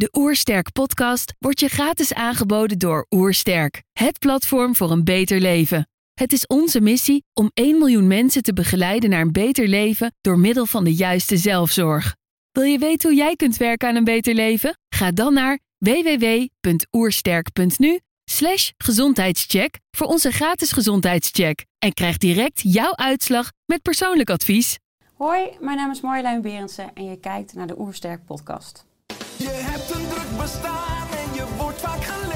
De Oersterk podcast wordt je gratis aangeboden door Oersterk, het platform voor een beter leven. Het is onze missie om 1 miljoen mensen te begeleiden naar een beter leven door middel van de juiste zelfzorg. Wil je weten hoe jij kunt werken aan een beter leven? Ga dan naar www.oersterk.nu gezondheidscheck voor onze gratis gezondheidscheck en krijg direct jouw uitslag met persoonlijk advies. Hoi, mijn naam is Marjolein Berendsen en je kijkt naar de Oersterk podcast. Je hebt een druk bestaan en je wordt vaak.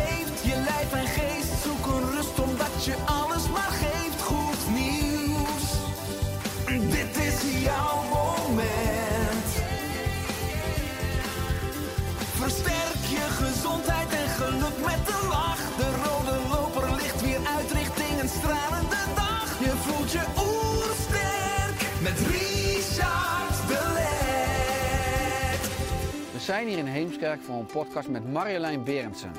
Zijn hier in Heemskerk voor een podcast met Marjolein Berendsen.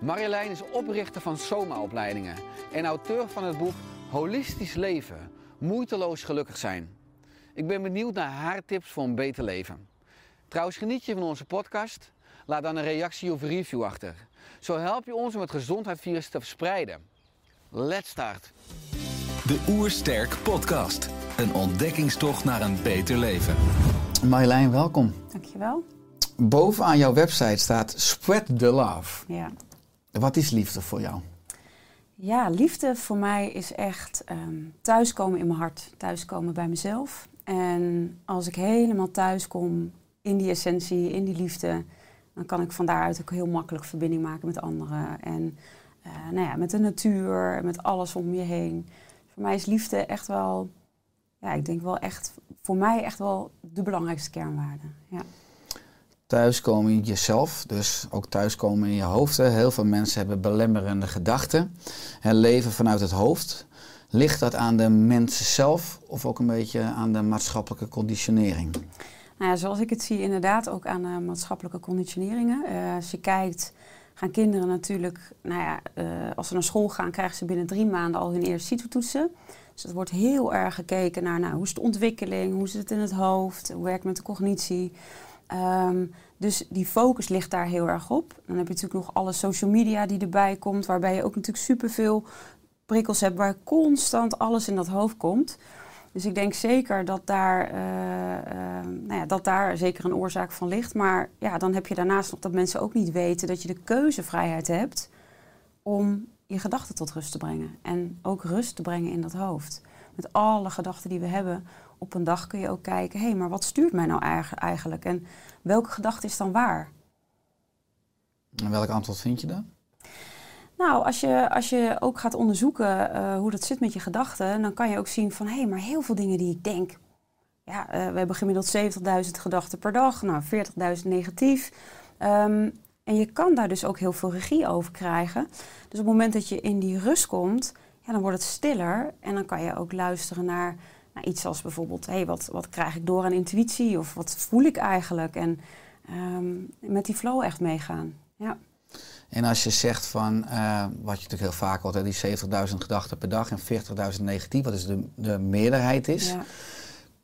Marjolein is oprichter van Soma-opleidingen en auteur van het boek Holistisch Leven, moeiteloos gelukkig zijn. Ik ben benieuwd naar haar tips voor een beter leven. Trouwens, geniet je van onze podcast? Laat dan een reactie of review achter. Zo help je ons om het gezondheidsvirus te verspreiden. Let's start. De Oersterk Podcast. Een ontdekkingstocht naar een beter leven. Marjolein, welkom. Dankjewel. Bovenaan jouw website staat Spread the Love. Ja. Wat is liefde voor jou? ja, liefde voor mij is echt ehm, thuiskomen in mijn hart, thuiskomen bij mezelf. En als ik helemaal thuis kom in die essentie, in die liefde, dan kan ik van daaruit ook heel makkelijk verbinding maken met anderen. En eh, nou ja, met de natuur, met alles om je heen. Voor mij is liefde echt wel, ja, ik denk wel echt, voor mij echt wel de belangrijkste kernwaarde. Ja. Thuiskomen in jezelf, dus ook thuiskomen in je hoofd. Heel veel mensen hebben belemmerende gedachten en leven vanuit het hoofd. Ligt dat aan de mensen zelf of ook een beetje aan de maatschappelijke conditionering? Nou ja, zoals ik het zie, inderdaad ook aan eh, maatschappelijke conditioneringen. Eh, als je kijkt, gaan kinderen natuurlijk, nou ja, eh, als ze naar school gaan, krijgen ze binnen drie maanden al hun eerste CITO-toetsen. Dus het wordt heel erg gekeken naar nou, hoe is de ontwikkeling, hoe zit het in het hoofd, hoe werkt het met de cognitie. Ehm, dus die focus ligt daar heel erg op. Dan heb je natuurlijk nog alle social media die erbij komt, waarbij je ook natuurlijk superveel prikkels hebt, waar constant alles in dat hoofd komt. Dus ik denk zeker dat daar, eh, eh, nou ja, dat daar zeker een oorzaak van ligt. Maar ja, dan heb je daarnaast nog dat mensen ook niet weten dat je de keuzevrijheid hebt om je gedachten tot rust te brengen. En ook rust te brengen in dat hoofd. Met alle gedachten die we hebben op een dag kun je ook kijken, hé, hey, maar wat stuurt mij nou eigen- eigenlijk? En welke gedachte is dan waar? En welk antwoord vind je dan? Nou, als je, als je ook gaat onderzoeken eh, hoe dat zit met je gedachten, dan kan je ook zien van hé, hey, maar heel veel dingen die ik denk. Ja, eh, we hebben gemiddeld 70.000 gedachten per dag, nou 40.000 negatief. Ehm, en je kan daar dus ook heel veel regie over krijgen. Dus op het moment dat je in die rust komt, ja, dan wordt het stiller. En dan kan je ook luisteren naar, naar iets als bijvoorbeeld, hé, hey, wat, wat krijg ik door aan intuïtie? Of wat voel ik eigenlijk? En ehm, met die flow echt meegaan. Ja. En als je zegt van, eh, wat je natuurlijk heel vaak hoort, hè, die 70.000 gedachten per dag en 40.000 negatief, wat dus de, de meerderheid is. ja.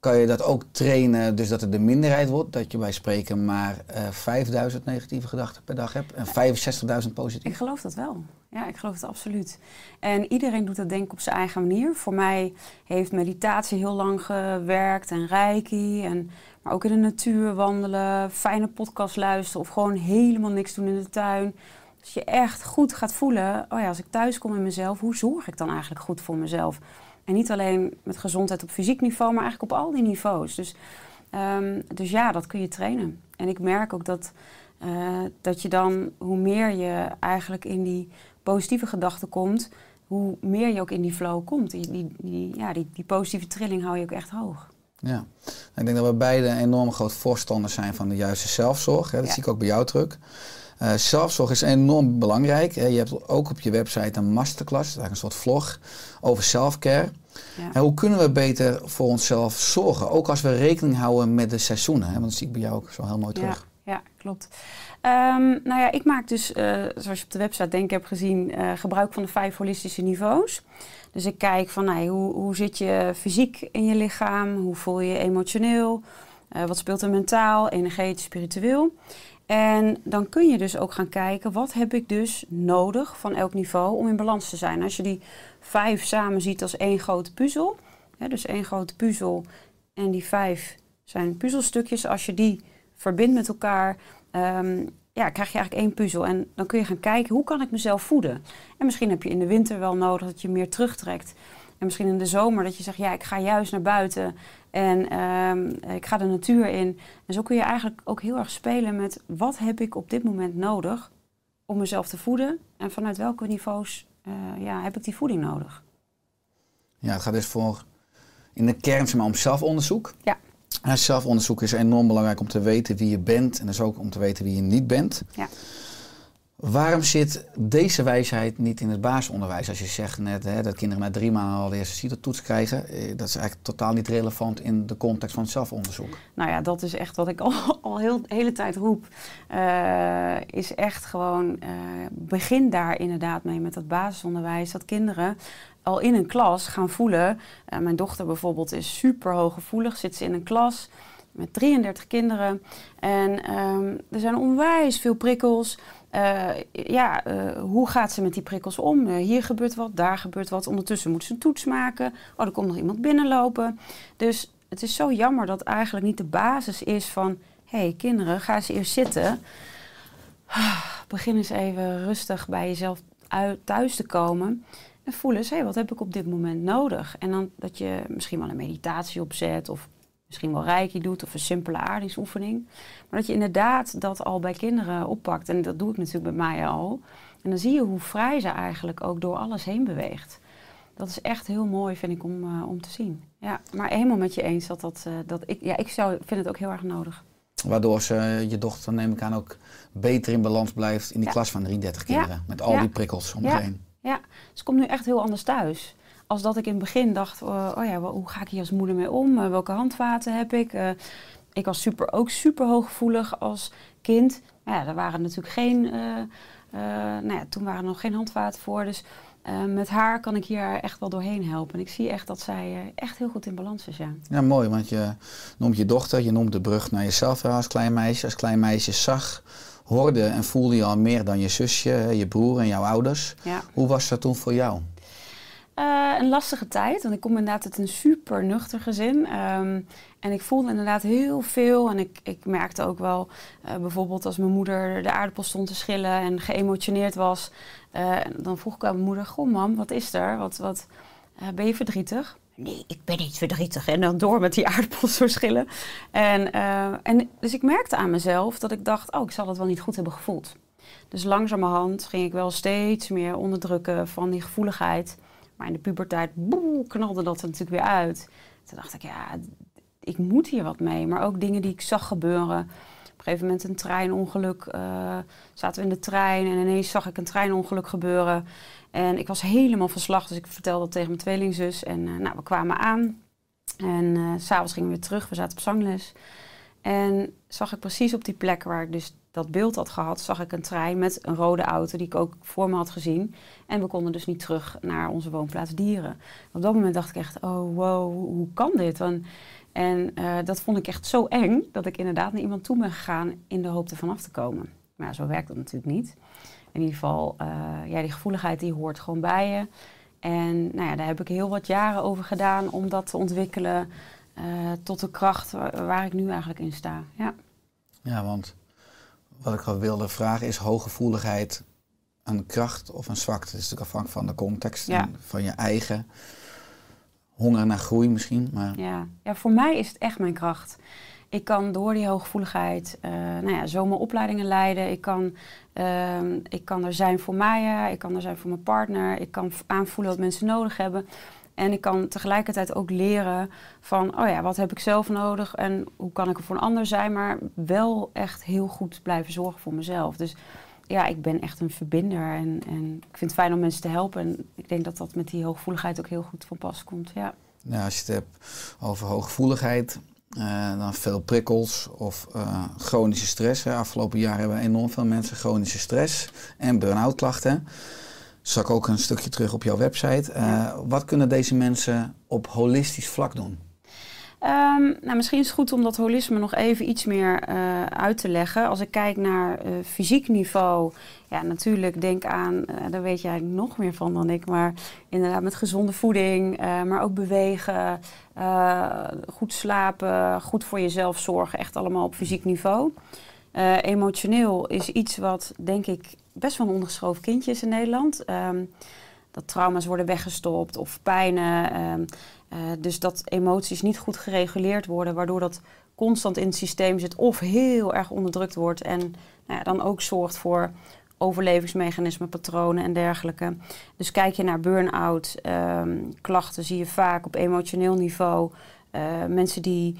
Kan je dat ook trainen, dus dat het de minderheid wordt? Dat je bij spreken maar eh 5000 negatieve gedachten per dag hebt en 65.000 Ik positief? geloof dat wel. Ja, ik geloof het absoluut. En iedereen doet dat denk ik op zijn eigen manier. Voor mij heeft meditatie heel lang gewerkt en reiki. En, maar ook in de natuur wandelen, fijne podcast luisteren of gewoon helemaal niks doen in de tuin. Als je echt goed gaat voelen, oh ja, als ik thuis kom in mezelf, hoe zorg ik dan eigenlijk goed voor mezelf? En niet alleen met gezondheid op fysiek niveau, maar eigenlijk op al die niveaus. Dus, ehm, dus ja, dat kun je trainen. En ik merk ook dat, eh, dat je dan, hoe meer je eigenlijk in die positieve gedachten komt, hoe meer je ook in die flow komt. Die, die, die, ja, die, die positieve trilling hou je ook echt hoog. Ja. Ik denk dat we beide enorm groot voorstanders zijn van de juiste zelfzorg. Hè. Dat Ja. zie ik ook bij jou terug. Eh, zelfzorg is enorm belangrijk. Hè. Je hebt ook op je website een masterclass, eigenlijk een soort vlog over selfcare. Ja. En hoe kunnen we beter voor onszelf zorgen? Ook als we rekening houden met de seizoenen. Hè? Want dat zie ik bij jou ook zo heel mooi terug. Ja, ja klopt. Ehm, nou ja, ik maak dus, eh, zoals je op de website denk ik hebt gezien, eh, gebruik van de vijf holistische niveaus. Dus ik kijk van nou, hoe, hoe zit je fysiek in je lichaam, hoe voel je je emotioneel, eh, wat speelt er mentaal, energetisch, spiritueel. En dan kun je dus ook gaan kijken, wat heb ik dus nodig van elk niveau om in balans te zijn. Als je die vijf samen ziet als één grote puzzel, dus één grote puzzel en die vijf zijn puzzelstukjes. Als je die verbindt met elkaar, ehm, ja, krijg je eigenlijk één puzzel. En dan kun je gaan kijken, hoe kan ik mezelf voeden? En misschien heb je in de winter wel nodig dat je meer terugtrekt. En misschien in de zomer dat je zegt, ja, ik ga juist naar buiten en ehm, ik ga de natuur in. En zo kun je eigenlijk ook heel erg spelen met wat heb ik op dit moment nodig om mezelf te voeden en vanuit welke niveaus eh, ja, heb ik die voeding nodig. Ja, het gaat dus voor in de kern maar, om zelfonderzoek. Ja. En zelfonderzoek is enorm belangrijk om te weten wie je bent en dus ook om te weten wie je niet bent. Ja. Waarom zit deze wijsheid niet in het basisonderwijs? Als je zegt net hè, dat kinderen na drie maanden al de eerste CITO-toets krijgen, eh, dat is eigenlijk totaal niet relevant in de context van het zelfonderzoek. Nou ja, dat is echt wat ik al, al heel hele tijd roep. Eh, is echt gewoon, eh, begin daar inderdaad mee met dat basisonderwijs. Dat kinderen al in een klas gaan voelen. mijn dochter bijvoorbeeld is super hooggevoelig, zit ze in een klas met 33 kinderen. En ehm, er zijn onwijs veel prikkels. Eh, ja, eh, hoe gaat ze met die prikkels om? Eh, hier gebeurt wat, daar gebeurt wat. Ondertussen moet ze een toets maken. Oh, er komt nog iemand binnenlopen. Dus het is zo jammer dat eigenlijk niet de basis is van... hé, hey, kinderen, ga eens eerst zitten. Begin eens even rustig bij jezelf uit, thuis te komen. En voel eens, hé, hey, wat heb ik op dit moment nodig? En dan dat je misschien wel een meditatie opzet... of misschien wel reiki doet of een simpele aardingsoefening. Maar dat je inderdaad dat al bij kinderen oppakt. En dat doe ik natuurlijk bij mij al. En dan zie je hoe vrij ze eigenlijk ook door alles heen beweegt. Dat is echt heel mooi, vind ik, om, uh, om te zien. Ja, maar helemaal met je eens dat dat... Uh, dat ik, ja, ik zou, vind het ook heel erg nodig. Waardoor ze, je dochter, neem ik aan, ook beter in balans blijft in die Ja. klas van 33 kinderen. Ja. Met al Ja. die prikkels omheen. Ja, ze komt nu echt heel anders thuis. Als dat ik in het begin dacht, uh, oh ja, hoe ga ik hier als moeder mee om? Uh, welke handvaten heb ik? Uh, ik was super, ook super hooggevoelig als kind. Maar ja, er waren natuurlijk geen, nou ja, toen waren er nog geen handvaten voor. Dus met haar kan ik hier echt wel doorheen helpen. En ik zie echt dat zij echt heel goed in balans is, ja. Ja, mooi, want je noemt je dochter, je noemt de brug naar jezelf als klein meisje. Als klein meisje zag, hoorde en voelde je al meer dan je zusje, je broer en jouw ouders. Ja. Hoe was dat toen voor jou? Uh, een lastige tijd, want ik kom inderdaad uit een super nuchter gezin. Um, en ik voelde inderdaad heel veel. En ik, ik merkte ook wel, uh, bijvoorbeeld als mijn moeder de aardappel stond te schillen en geëmotioneerd was. Uh, dan vroeg ik aan mijn moeder, goh mam, wat is er? Wat, wat, ben je verdrietig? Nee, ik ben niet verdrietig. En dan door met die aardappels zo schillen. En, en dus ik merkte aan mezelf dat ik dacht, oh, ik zal het wel niet goed hebben gevoeld. Dus langzamerhand ging ik wel steeds meer onderdrukken van die gevoeligheid. Maar in de puberteit knalde dat er natuurlijk weer uit. Toen dacht ik, ja, ik moet hier wat mee. Maar ook dingen die ik zag gebeuren. Op een gegeven moment een treinongeluk. Uh, zaten we in de trein en ineens zag ik een treinongeluk gebeuren. En ik was helemaal van slag, dus ik vertelde dat tegen mijn tweelingzus. En uh, nou, we kwamen aan. En uh, s'avonds gingen we weer terug, we zaten op zangles. En zag ik precies op die plek waar ik dus dat beeld had gehad, zag ik een trein met een rode auto die ik ook voor me had gezien. En we konden dus niet terug naar onze woonplaats Dieren. Op dat moment dacht ik echt, oh wow, hoe kan dit? En, en uh, dat vond ik echt zo eng dat ik inderdaad naar iemand toe ben gegaan in de hoop er vanaf te komen. Maar zo werkt dat natuurlijk niet. In ieder geval, uh, ja, die gevoeligheid die hoort gewoon bij je. En nou ja, daar heb ik heel wat jaren over gedaan om dat te ontwikkelen uh, tot de kracht waar, waar ik nu eigenlijk in sta. Ja, ja want wat ik wilde vragen is hooggevoeligheid een kracht of een zwakte? Het is natuurlijk afhankelijk van de context Ja. en van je eigen honger naar groei misschien. Maar ja. ja, voor mij is het echt mijn kracht. Ik kan door die hooggevoeligheid uh, nou ja, zo mijn opleidingen leiden. Ik kan, uh, ik kan er zijn voor mij, ik kan er zijn voor mijn partner. Ik kan aanvoelen wat mensen nodig hebben. En ik kan tegelijkertijd ook leren van, oh ja, wat heb ik zelf nodig en hoe kan ik er voor een ander zijn, maar wel echt heel goed blijven zorgen voor mezelf. Dus ja, ik ben echt een verbinder en, en ik vind het fijn om mensen te helpen. En ik denk dat dat met die hooggevoeligheid ook heel goed van pas komt. Ja. Nou, als je het hebt over hooggevoeligheid, uh, dan veel prikkels of uh, chronische stress. Hè. Afgelopen jaar hebben enorm veel mensen chronische stress en burn-out klachten. Zag ik ook een stukje terug op jouw website. Ja. Wat kunnen deze mensen op holistisch vlak doen? Ehm, nou, misschien is het goed om dat holisme nog even iets meer eh, uit te leggen. Als ik kijk naar eh, fysiek niveau, ja, natuurlijk denk aan, uh, daar weet jij nog meer van dan ik, maar inderdaad met gezonde voeding, maar ook bewegen, goed slapen, goed voor jezelf zorgen, echt allemaal op fysiek niveau. emotioneel is iets wat, denk ik, best wel een ondergeschoven kindje is in Nederland. Ehm, dat trauma's worden weggestopt of pijnen. Ehm, uh, dus dat emoties niet goed gereguleerd worden, waardoor dat constant in het systeem zit of heel erg onderdrukt wordt en nou ja, dan ook zorgt voor overlevingsmechanismen, patronen en dergelijke. Dus kijk je naar burn-out, um, klachten zie je vaak op emotioneel niveau. Uh, mensen die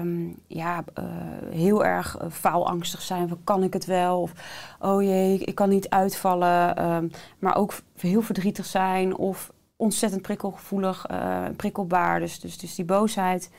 um, ja, uh, heel erg faalangstig zijn van kan ik het wel? Of oh jee, ik kan niet uitvallen. Um, maar ook heel verdrietig zijn of ontzettend prikkelgevoelig, uh, prikkelbaar. Dus, dus, dus die boosheid.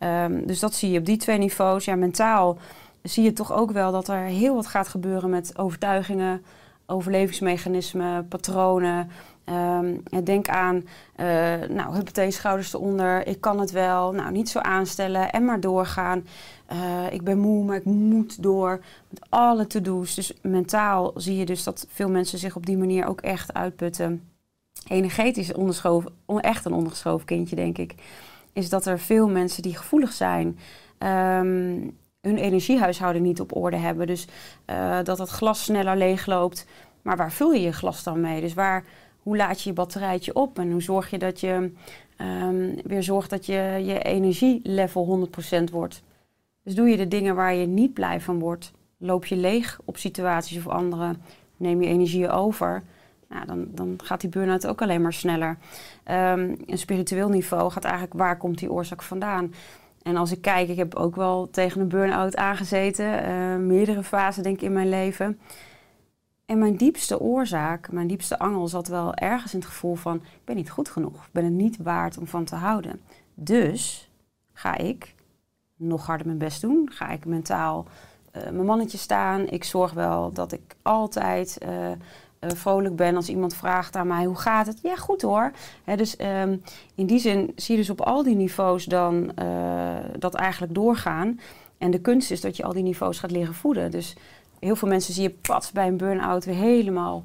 Um, dus dat zie je op die twee niveaus. Ja, mentaal zie je toch ook wel dat er heel wat gaat gebeuren met overtuigingen, overlevingsmechanismen, patronen. Um, denk aan, uh, nou, huppatee, schouders eronder, ik kan het wel. Nou, niet zo aanstellen en maar doorgaan. Uh, ik ben moe, maar ik moet door met alle to-do's. Dus mentaal zie je dus dat veel mensen zich op die manier ook echt uitputten energetisch onderschoven, echt een ondergeschoven kindje, denk ik, is dat er veel mensen die gevoelig zijn, um, hun energiehuishouden niet op orde hebben. Dus uh, dat het glas sneller leegloopt. Maar waar vul je je glas dan mee? Dus waar, hoe laat je je batterijtje op? En hoe zorg je dat je um, weer zorgt dat je, je energielevel 100% wordt? Dus doe je de dingen waar je niet blij van wordt. Loop je leeg op situaties of anderen. Neem je energie over nou, dan, dan gaat die burn-out ook alleen maar sneller. Um, een spiritueel niveau gaat eigenlijk waar komt die oorzaak vandaan? En als ik kijk, ik heb ook wel tegen een burn-out aangezeten, uh, meerdere fasen denk ik in mijn leven. En mijn diepste oorzaak, mijn diepste angel zat wel ergens in het gevoel van, ik ben niet goed genoeg, ik ben het niet waard om van te houden. Dus ga ik nog harder mijn best doen, ga ik mentaal uh, mijn mannetje staan. Ik zorg wel dat ik altijd uh, uh, vrolijk ben als iemand vraagt aan mij hoe gaat het. Ja, goed hoor. dus um, in die zin zie je dus op al die niveaus dan uh, dat eigenlijk doorgaan. En de kunst is dat je al die niveaus gaat leren voeden. Dus heel veel mensen zie je pats bij een burn-out weer helemaal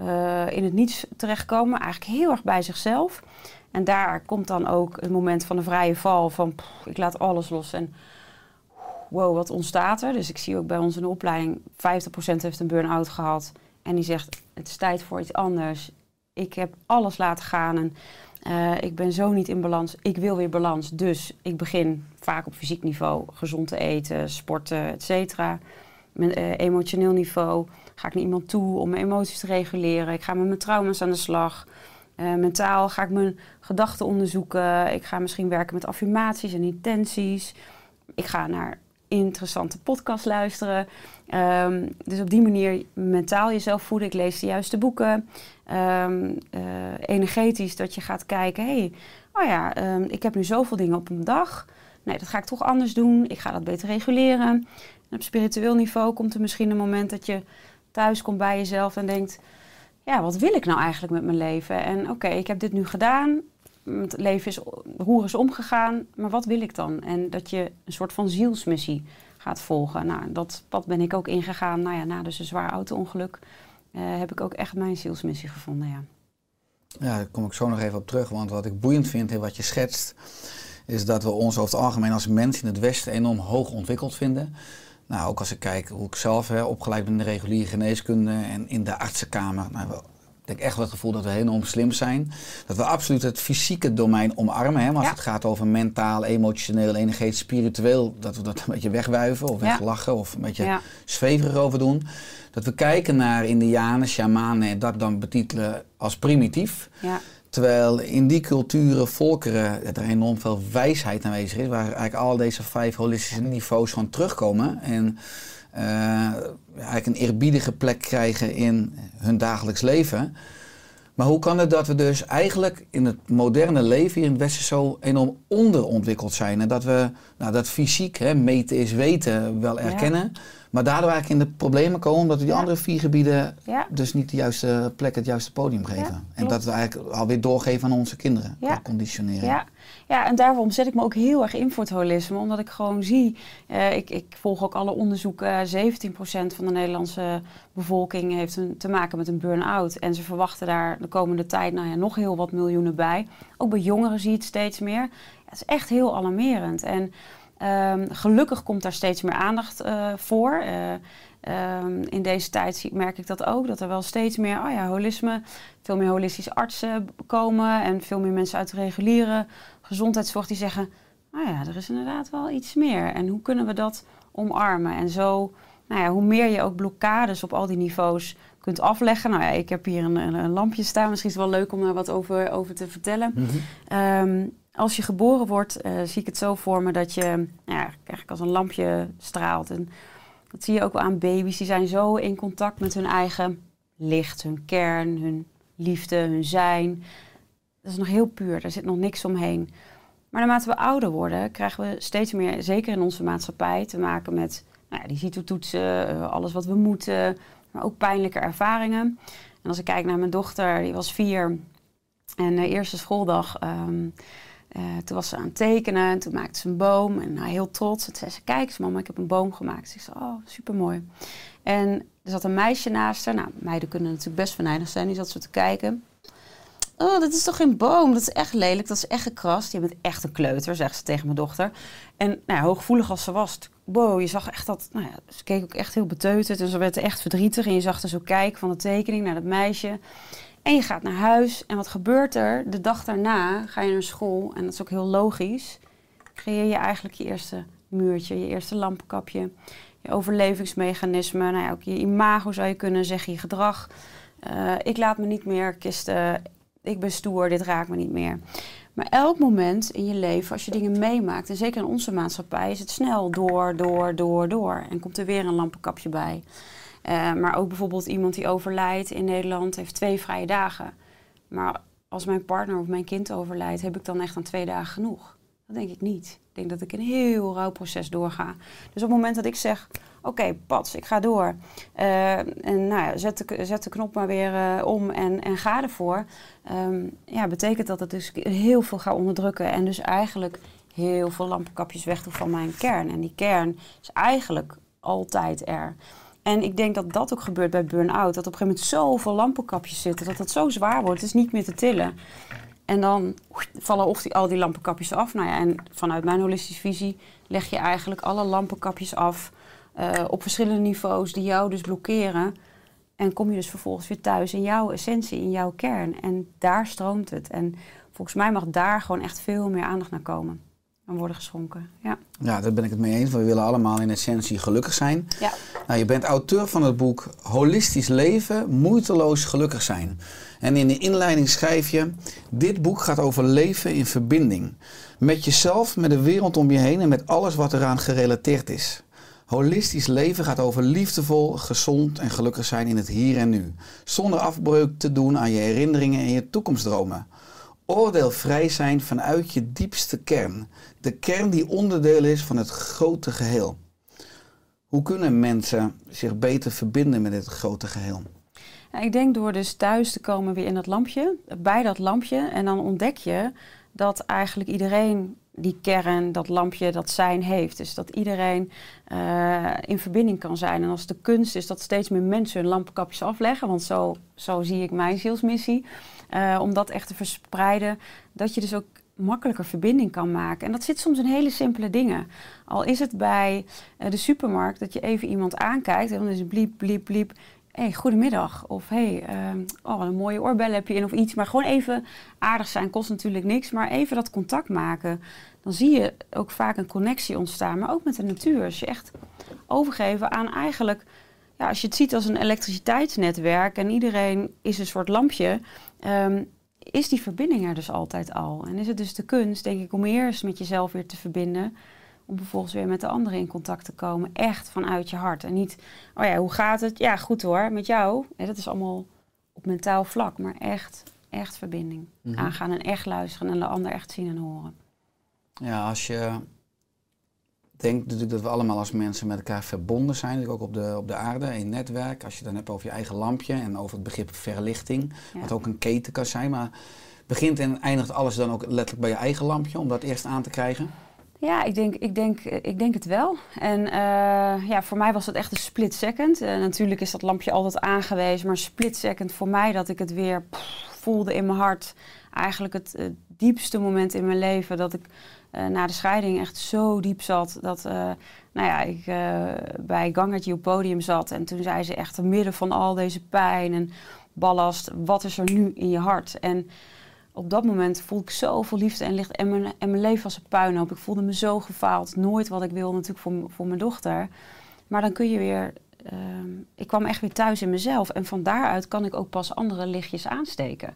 uh, in het niets terechtkomen. Eigenlijk heel erg bij zichzelf. En daar komt dan ook het moment van de vrije val. Van ik laat alles los en wow, wat ontstaat er? Dus ik zie ook bij ons in de opleiding 50% heeft een burn-out gehad. En die zegt, het is tijd voor iets anders. Ik heb alles laten gaan en uh, ik ben zo niet in balans. Ik wil weer balans. Dus ik begin vaak op fysiek niveau gezond te eten, sporten, et cetera. Met uh, emotioneel niveau ga ik naar iemand toe om mijn emoties te reguleren. Ik ga met mijn trauma's aan de slag. Uh, mentaal ga ik mijn gedachten onderzoeken. Ik ga misschien werken met affirmaties en intenties. Ik ga naar interessante podcast luisteren. Um, dus op die manier mentaal jezelf voeden. Ik lees de juiste boeken. Um, uh, energetisch dat je gaat kijken. hey, oh ja, um, ik heb nu zoveel dingen op een dag. Nee, dat ga ik toch anders doen. Ik ga dat beter reguleren. En op spiritueel niveau komt er misschien een moment dat je thuis komt bij jezelf en denkt... Ja, wat wil ik nou eigenlijk met mijn leven? En oké, ik heb dit nu gedaan. Het leven is, roer is omgegaan. Maar wat wil ik dan? En dat je een soort van zielsmissie gaat volgen. Nou, dat pad ben ik ook ingegaan. Nou ja, na dus een zwaar auto-ongeluk uh, heb ik ook echt mijn zielsmissie gevonden, ja. Ja, daar kom ik zo nog even op terug. Want wat ik boeiend vind in wat je schetst... is dat we ons over het algemeen als mens in het Westen enorm hoog ontwikkeld vinden. Nou, ook als ik kijk hoe ik zelf hè, opgeleid ben in de reguliere geneeskunde... en in de artsenkamer... Nou, ik heb echt wel het gevoel dat we enorm slim zijn. Dat we absoluut het fysieke domein omarmen. Hè? Maar als ja. het gaat over mentaal, emotioneel, energetisch, spiritueel, dat we dat een beetje wegwuiven of weglachen ja. of een beetje ja. zweverig over doen. Dat we kijken naar indianen, shamanen en dat dan betitelen als primitief. Ja. Terwijl in die culturen, volkeren, er enorm veel wijsheid aanwezig is. Waar eigenlijk al deze vijf holistische niveaus van terugkomen. En eigenlijk een eerbiedige plek krijgen in hun dagelijks leven. Maar hoe kan het dat we dus eigenlijk in het moderne leven hier in het Westen zo enorm onderontwikkeld zijn? En dat we nou, dat fysiek, hè, meten is weten, wel erkennen. Ja. Maar daardoor eigenlijk in de problemen komen omdat we die ja. andere vier gebieden ja. dus niet de juiste plek, het juiste podium geven. en dat we eigenlijk alweer doorgeven aan onze kinderen, ja. conditioneren. Ja, Ja, en daarom zet ik me ook heel erg in voor het holisme. Omdat ik gewoon zie, eh, ik, ik volg ook alle onderzoeken. 17% van de Nederlandse bevolking heeft een, te maken met een burn-out. En ze verwachten daar de komende tijd nou ja, nog heel wat miljoenen bij. Ook bij jongeren zie je het steeds meer. Ja, het is echt heel alarmerend. En ehm, gelukkig komt daar steeds meer aandacht eh, voor. Eh, ehm, in deze tijd zie- merk ik dat ook, dat er wel steeds meer, oh ja, holisme, veel meer holistische artsen komen en veel meer mensen uit de reguliere gezondheidszorg die zeggen, nou ja, er is inderdaad wel iets meer. En hoe kunnen we dat omarmen? En zo, nou ja, hoe meer je ook blokkades op al die niveaus kunt afleggen. Nou ja, ik heb hier een, een, lampje staan. Misschien is het wel leuk om daar wat over, over te vertellen. Ehm, als je geboren wordt, eh, zie ik het zo voor me dat je nou ja, eigenlijk als een lampje straalt. En dat zie je ook wel aan baby's. Die zijn zo in contact met hun eigen licht, hun kern, hun liefde, hun zijn. Dat is nog heel puur, daar zit nog niks omheen. Maar naarmate we ouder worden, krijgen we steeds meer, zeker in onze maatschappij, te maken met nou ja, die CITO-toetsen, eh, alles wat we moeten, maar ook pijnlijke ervaringen. En als ik kijk naar mijn dochter, die was vier en de eerste schooldag, ehm, eh, toen was ze aan het tekenen en toen maakte ze een boom en nou, heel trots. En toen zei ze, kijk eens mama, ik heb een boom gemaakt. Ik zei, oh, supermooi. En er zat een meisje naast haar. Nou, meiden kunnen natuurlijk best venijnig zijn. Die zat zo te kijken. Oh, dat is toch geen boom? Dat is echt lelijk. Dat is echt gekrast. Je bent echt een kleuter, zegt ze tegen mijn dochter. En nou hooggevoelig als ze was. Wow, je zag echt dat... Nou ja, ze keek ook echt heel beteuterd. En ze werd echt verdrietig. En je zag er zo kijken van de tekening naar dat meisje. En je gaat naar huis. En wat gebeurt er? De dag daarna ga je naar school. En dat is ook heel logisch. Creëer je eigenlijk je eerste muurtje. Je eerste lampenkapje. Je overlevingsmechanisme. Nou ja, ook je imago zou je kunnen zeggen. Je gedrag. Eh, ik laat me niet meer kisten. Ik ben stoer. Dit raakt me niet meer. Maar elk moment in je leven, als je dingen meemaakt, en zeker in onze maatschappij, is het snel door, door, door, door. En komt er weer een lampenkapje bij. Eh, maar ook bijvoorbeeld iemand die overlijdt in Nederland heeft twee vrije dagen. Maar als mijn partner of mijn kind overlijdt, heb ik dan echt aan twee dagen genoeg? Dat denk ik niet. Ik denk dat ik een heel rouwproces doorga. Dus op het moment dat ik zeg, oké, pats, ik ga door. eh, en nou ja, zet, de, zet de knop maar weer eh, om en, en ga ervoor. Ehm, ja, betekent dat het dus heel veel ga onderdrukken. En dus eigenlijk heel veel lampenkapjes weg doe van mijn kern. En die kern is eigenlijk altijd er. En ik denk dat dat ook gebeurt bij burn-out. Dat op een gegeven moment zoveel lampenkapjes zitten. Dat het zo zwaar wordt. Het is niet meer te tillen. En dan vallen of die, al die lampenkapjes af. Nou ja, en vanuit mijn holistische visie leg je eigenlijk alle lampenkapjes af. eh, op verschillende niveaus die jou dus blokkeren. En kom je dus vervolgens weer thuis in jouw essentie, in jouw kern. En daar stroomt het. En volgens mij mag daar gewoon echt veel meer aandacht naar komen. En worden geschonken. Ja. Ja, daar ben ik het mee eens. We willen allemaal in essentie gelukkig zijn. ja. Nou, je bent auteur van het boek Holistisch leven, moeiteloos gelukkig zijn. En in de inleiding schrijf je: Dit boek gaat over leven in verbinding. Met jezelf, met de wereld om je heen en met alles wat eraan gerelateerd is. Holistisch leven gaat over liefdevol, gezond en gelukkig zijn in het hier en nu. Zonder afbreuk te doen aan je herinneringen en je toekomstdromen. Oordeelvrij zijn vanuit je diepste kern. De kern die onderdeel is van het grote geheel. Hoe kunnen mensen zich beter verbinden met dit grote geheel? Ik denk door dus thuis te komen weer in dat lampje, bij dat lampje. En dan ontdek je dat eigenlijk iedereen die kern, dat lampje, dat zijn heeft. Dus dat iedereen eh, in verbinding kan zijn. En als de kunst is dat steeds meer mensen hun lampenkapjes afleggen, want zo, zo zie ik mijn zielsmissie, eh, om dat echt te verspreiden, dat je dus ook makkelijker verbinding kan maken. En dat zit soms in hele simpele dingen. Al is het bij eh, de supermarkt dat je even iemand aankijkt en dan is het bliep, bliep, bliep. Hey, goedemiddag. Of hey, ehm, oh, een mooie oorbellen heb je in of iets. Maar gewoon even aardig zijn kost natuurlijk niks. Maar even dat contact maken. Dan zie je ook vaak een connectie ontstaan. Maar ook met de natuur. Als je echt overgeven aan eigenlijk... Ja, als je het ziet als een elektriciteitsnetwerk en iedereen is een soort lampje... ehm, is die verbinding er dus altijd al. En is het dus de kunst, denk ik, om eerst met jezelf weer te verbinden... om vervolgens weer met de anderen in contact te komen. Echt vanuit je hart. En niet, oh ja, hoe gaat het? Ja, goed hoor, met jou. Ja, dat is allemaal op mentaal vlak, maar echt, echt verbinding. Mhm. Aangaan en echt luisteren en de ander echt zien en horen. Ja, als je natuurlijk dat we allemaal als mensen met elkaar verbonden zijn, ook op de, op de aarde, in netwerk. Als je het dan hebt over je eigen lampje en over het begrip verlichting, Ja. wat ook een keten kan zijn. Maar begint en eindigt alles dan ook letterlijk bij je eigen lampje om dat eerst aan te krijgen? Ja, ik denk, ik denk, ik denk het wel. En eh, ja, voor mij was het echt een split second. Uh, natuurlijk is dat lampje altijd aangewezen, maar split second voor mij dat ik het weer pff, voelde in mijn hart. Eigenlijk het uh, diepste moment in mijn leven dat ik na de scheiding echt zo diep zat. Dat nou ja, ik bij Gangertje op podium zat en toen zei ze echt, te midden van al deze pijn en ballast, wat is er nu in je hart? En op dat moment voelde ik zoveel liefde en licht. En mijn, en mijn leven was een puinhoop. Ik voelde me zo gefaald. Nooit wat ik wil natuurlijk voor, voor mijn dochter. Maar dan kun je weer... Uh, ik kwam echt weer thuis in mezelf. En van daaruit kan ik ook pas andere lichtjes aansteken.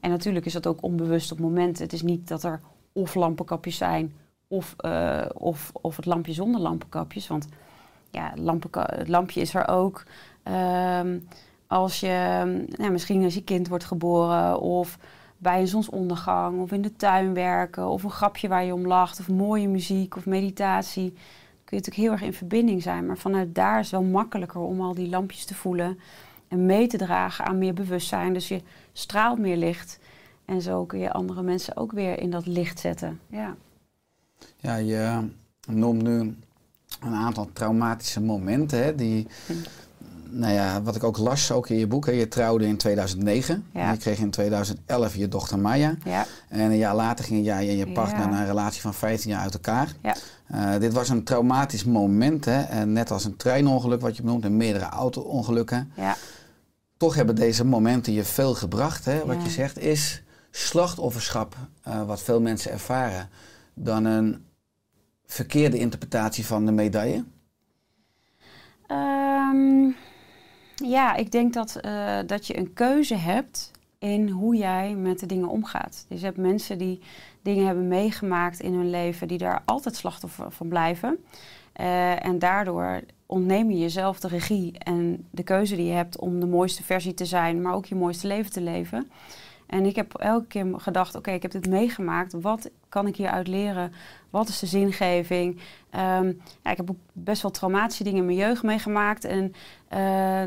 En natuurlijk is dat ook onbewust op momenten. Het is niet dat er of lampenkapjes zijn... of, uh, of, of het lampje zonder lampenkapjes. Want ja, het lampje is er ook... Uh, als je... Nou, misschien als je kind wordt geboren... of bij een zonsondergang of in de tuin werken of een grapje waar je om lacht of mooie muziek of meditatie. kun je natuurlijk heel erg in verbinding zijn. Maar vanuit daar is het wel makkelijker om al die lampjes te voelen en mee te dragen aan meer bewustzijn. Dus je straalt meer licht en zo kun je andere mensen ook weer in dat licht zetten. Ja, ja je noemt nu een aantal traumatische momenten hè, die hm nou ja, wat ik ook las, ook in je boek. Hè, je trouwde in 2009. Ja. je kreeg in 2011 je dochter Maya. Ja. En een jaar later gingen jij en je partner ja. naar een relatie van 15 jaar uit elkaar. Ja. Uh, dit was een traumatisch moment. Hè, en net als een treinongeluk wat je benoemt en meerdere auto-ongelukken. Ja. Toch hebben deze momenten je veel gebracht. Hè, wat je zegt is slachtofferschap, uh, wat veel mensen ervaren, dan een verkeerde interpretatie van de medaille? Um, ja, ik denk dat, uh, dat je een keuze hebt in hoe jij met de dingen omgaat. Dus je hebt mensen die dingen hebben meegemaakt in hun leven, die daar altijd slachtoffer van blijven. Uh, en daardoor ontneem je jezelf de regie en de keuze die je hebt om de mooiste versie te zijn, maar ook je mooiste leven te leven. En ik heb elke keer gedacht, oké, ik heb dit meegemaakt. Wat kan ik hieruit leren? Wat is de zingeving? Um, ja, ik heb ook best wel traumatische dingen in mijn jeugd meegemaakt. En uh,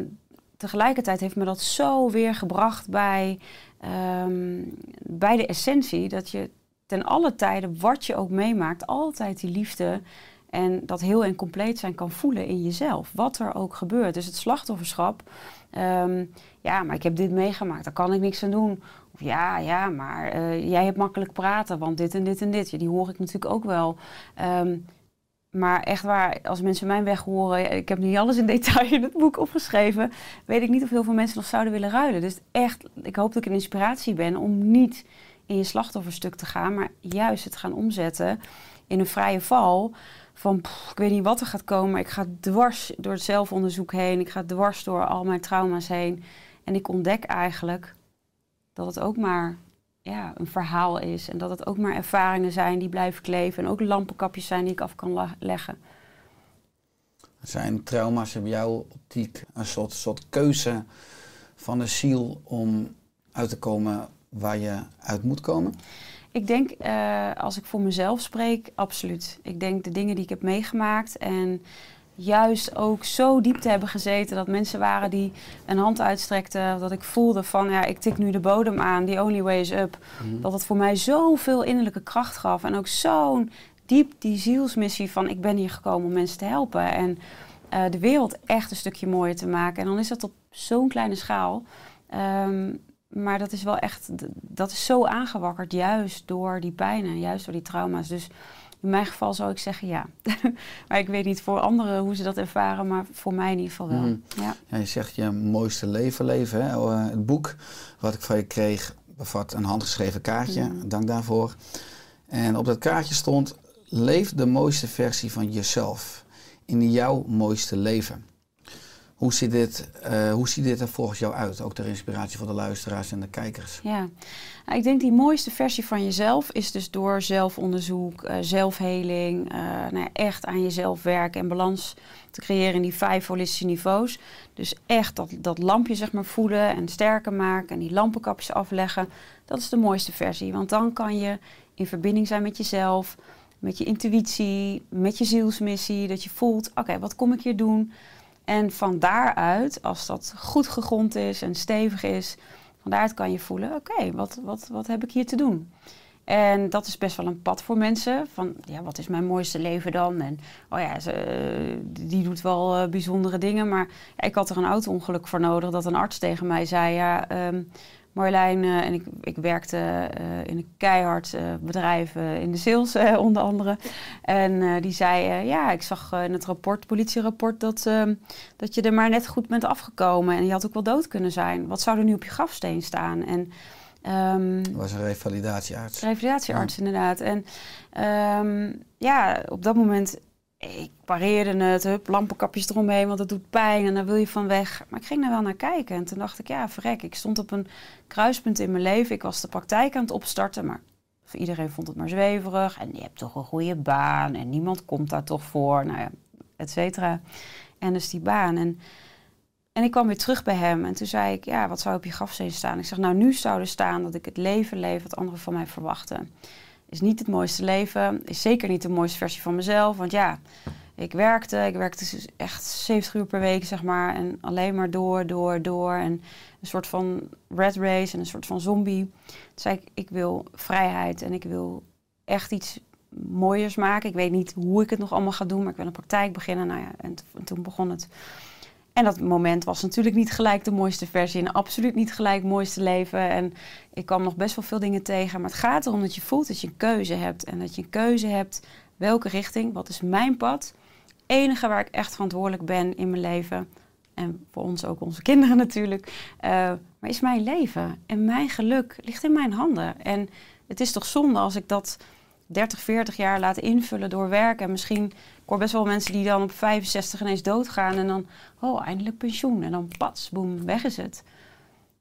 tegelijkertijd heeft me dat zo weer gebracht bij, um, bij de essentie. Dat je ten alle tijden, wat je ook meemaakt, altijd die liefde en dat heel en compleet zijn kan voelen in jezelf. Wat er ook gebeurt. Dus het slachtofferschap. Um, ja, maar ik heb dit meegemaakt, daar kan ik niks aan doen. Ja, ja, maar uh, jij hebt makkelijk praten, want dit en dit en dit. Die hoor ik natuurlijk ook wel. Um, maar echt waar, als mensen mijn weg horen, ik heb niet alles in detail in het boek opgeschreven, weet ik niet of heel veel mensen nog zouden willen ruilen. Dus echt, ik hoop dat ik een inspiratie ben om niet in je slachtofferstuk te gaan, maar juist het gaan omzetten in een vrije val. Van ik weet niet wat er gaat komen, maar ik ga dwars door het zelfonderzoek heen, ik ga dwars door al mijn trauma's heen. En ik ontdek eigenlijk dat het ook maar ja, een verhaal is. En dat het ook maar ervaringen zijn die blijven kleven. En ook lampenkapjes zijn die ik af kan leggen. Zijn trauma's in jouw optiek een soort, soort keuze van de ziel om uit te komen waar je uit moet komen? Ik denk, uh, als ik voor mezelf spreek, absoluut. Ik denk de dingen die ik heb meegemaakt en juist ook zo diep te hebben gezeten dat mensen waren die een hand uitstrekten. Dat ik voelde van ja, ik tik nu de bodem aan, the only way is up. Mhm. Dat het voor mij zoveel innerlijke kracht gaf. En ook zo'n diep die zielsmissie van ik ben hier gekomen om mensen te helpen. En uh, de wereld echt een stukje mooier te maken. En dan is dat op zo'n kleine schaal. Um, maar dat is wel echt, dat is zo aangewakkerd juist door die pijnen, juist door die trauma's. Dus in mijn geval zou ik zeggen ja. maar ik weet niet voor anderen hoe ze dat ervaren, maar voor mij in ieder geval wel. Mm. Ja. ja. je zegt je mooiste leven leven. Hè? Oh, eh, het boek wat ik van je kreeg bevat een handgeschreven kaartje. Mm. Dank daarvoor. En op dat kaartje stond: leef de mooiste versie van jezelf in jouw mooiste leven. Hoe ziet, dit, uh, hoe ziet dit er volgens jou uit? Ook ter inspiratie voor de luisteraars en de kijkers. Ja, nou, ik denk die mooiste versie van jezelf is dus door zelfonderzoek, uh, zelfheling, uh, nou ja, echt aan jezelf werken en balans te creëren in die vijf holistische niveaus. Dus echt dat, dat lampje zeg maar voelen en sterker maken en die lampenkapjes afleggen. Dat is de mooiste versie, want dan kan je in verbinding zijn met jezelf, met je intuïtie, met je zielsmissie. Dat je voelt, oké, wat kom ik hier doen? En van daaruit, als dat goed gegrond is en stevig is, Van daaruit kan je voelen, oké, wat, wat, wat heb ik hier te doen? En dat is best wel een pad voor mensen. Van, ja, wat is mijn mooiste leven dan? En, oh ja, ze, eh, die doet wel eh, bijzondere dingen. Maar ja, ik had er een auto-ongeluk voor nodig. Dat een arts tegen mij zei, ja, ehm, Marjolein... eh, en ik, ik werkte eh, in een keihard eh, bedrijf in de sales, onder andere. En die zei, ja, ik zag in het rapport, politierapport... Dat, ehm, dat je er maar net goed bent afgekomen. En je had ook wel dood kunnen zijn. Wat zou er nu op je grafsteen staan? En... ehm, Dat was een revalidatiearts. Revalidatiearts, inderdaad. En ehm, ja, op dat moment, ik pareerde het, hup, lampenkapjes eromheen, want het doet pijn en daar wil je van weg. Maar ik ging daar wel naar kijken en toen dacht ik, ja, verrek, ik stond op een kruispunt in mijn leven. Ik was de praktijk aan het opstarten, maar iedereen vond het maar zweverig. En je hebt toch een goede baan en niemand komt daar toch voor, nou ja, et cetera. En dus die baan. En en ik kwam weer terug bij hem en toen zei ik, ja, wat zou op je grafsteen staan? Ik zeg, nou, nu zou er staan dat ik het leven leef wat anderen van mij verwachten. Is niet het mooiste leven, is zeker niet de mooiste versie van mezelf. Want ja, ik werkte, ik werkte dus echt 70 uur per week, zeg maar. En alleen maar door, door, door. En een soort van red race en een soort van zombie. Toen zei ik, ik wil vrijheid en ik wil echt iets mooiers maken. Ik weet niet hoe ik het nog allemaal ga doen, maar ik wil een praktijk beginnen. Nou ja, en, toen begon het. En dat moment was natuurlijk niet gelijk de mooiste versie en absoluut niet gelijk het mooiste leven. En ik kwam nog best wel veel dingen tegen. Maar het gaat erom dat je voelt dat je een keuze hebt. En dat je een keuze hebt welke richting, wat is mijn pad. enige waar ik echt verantwoordelijk ben in mijn leven. En voor ons ook onze kinderen natuurlijk. eh, maar is mijn leven. En mijn geluk ligt in mijn handen. En het is toch zonde als ik dat 30, 40 jaar laat invullen door werk. En misschien, hoor best wel mensen die dan op 65 ineens doodgaan. En dan, oh, eindelijk pensioen. En dan pats, boem, weg is het.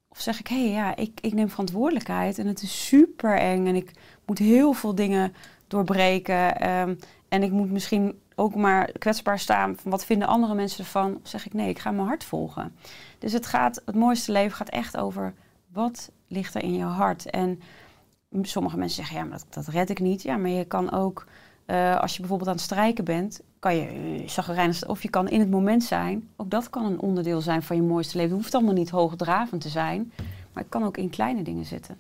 Of zeg ik, hé hey, ja, ik, ik neem verantwoordelijkheid. En het is super eng. En ik moet heel veel dingen doorbreken. ehm, en ik moet misschien ook maar kwetsbaar staan van wat vinden andere mensen ervan. Of zeg ik, nee, ik ga mijn hart volgen. Dus het gaat, het mooiste leven gaat echt over wat ligt er in je hart. En sommige mensen zeggen, ja, maar dat, dat red ik niet. Ja, maar je kan ook, eh, als je bijvoorbeeld aan het strijken bent, kan je chagrijnig, of je kan in het moment zijn. Ook dat kan een onderdeel zijn van je mooiste leven. Het hoeft allemaal niet hoogdravend te zijn, maar het kan ook in kleine dingen zitten.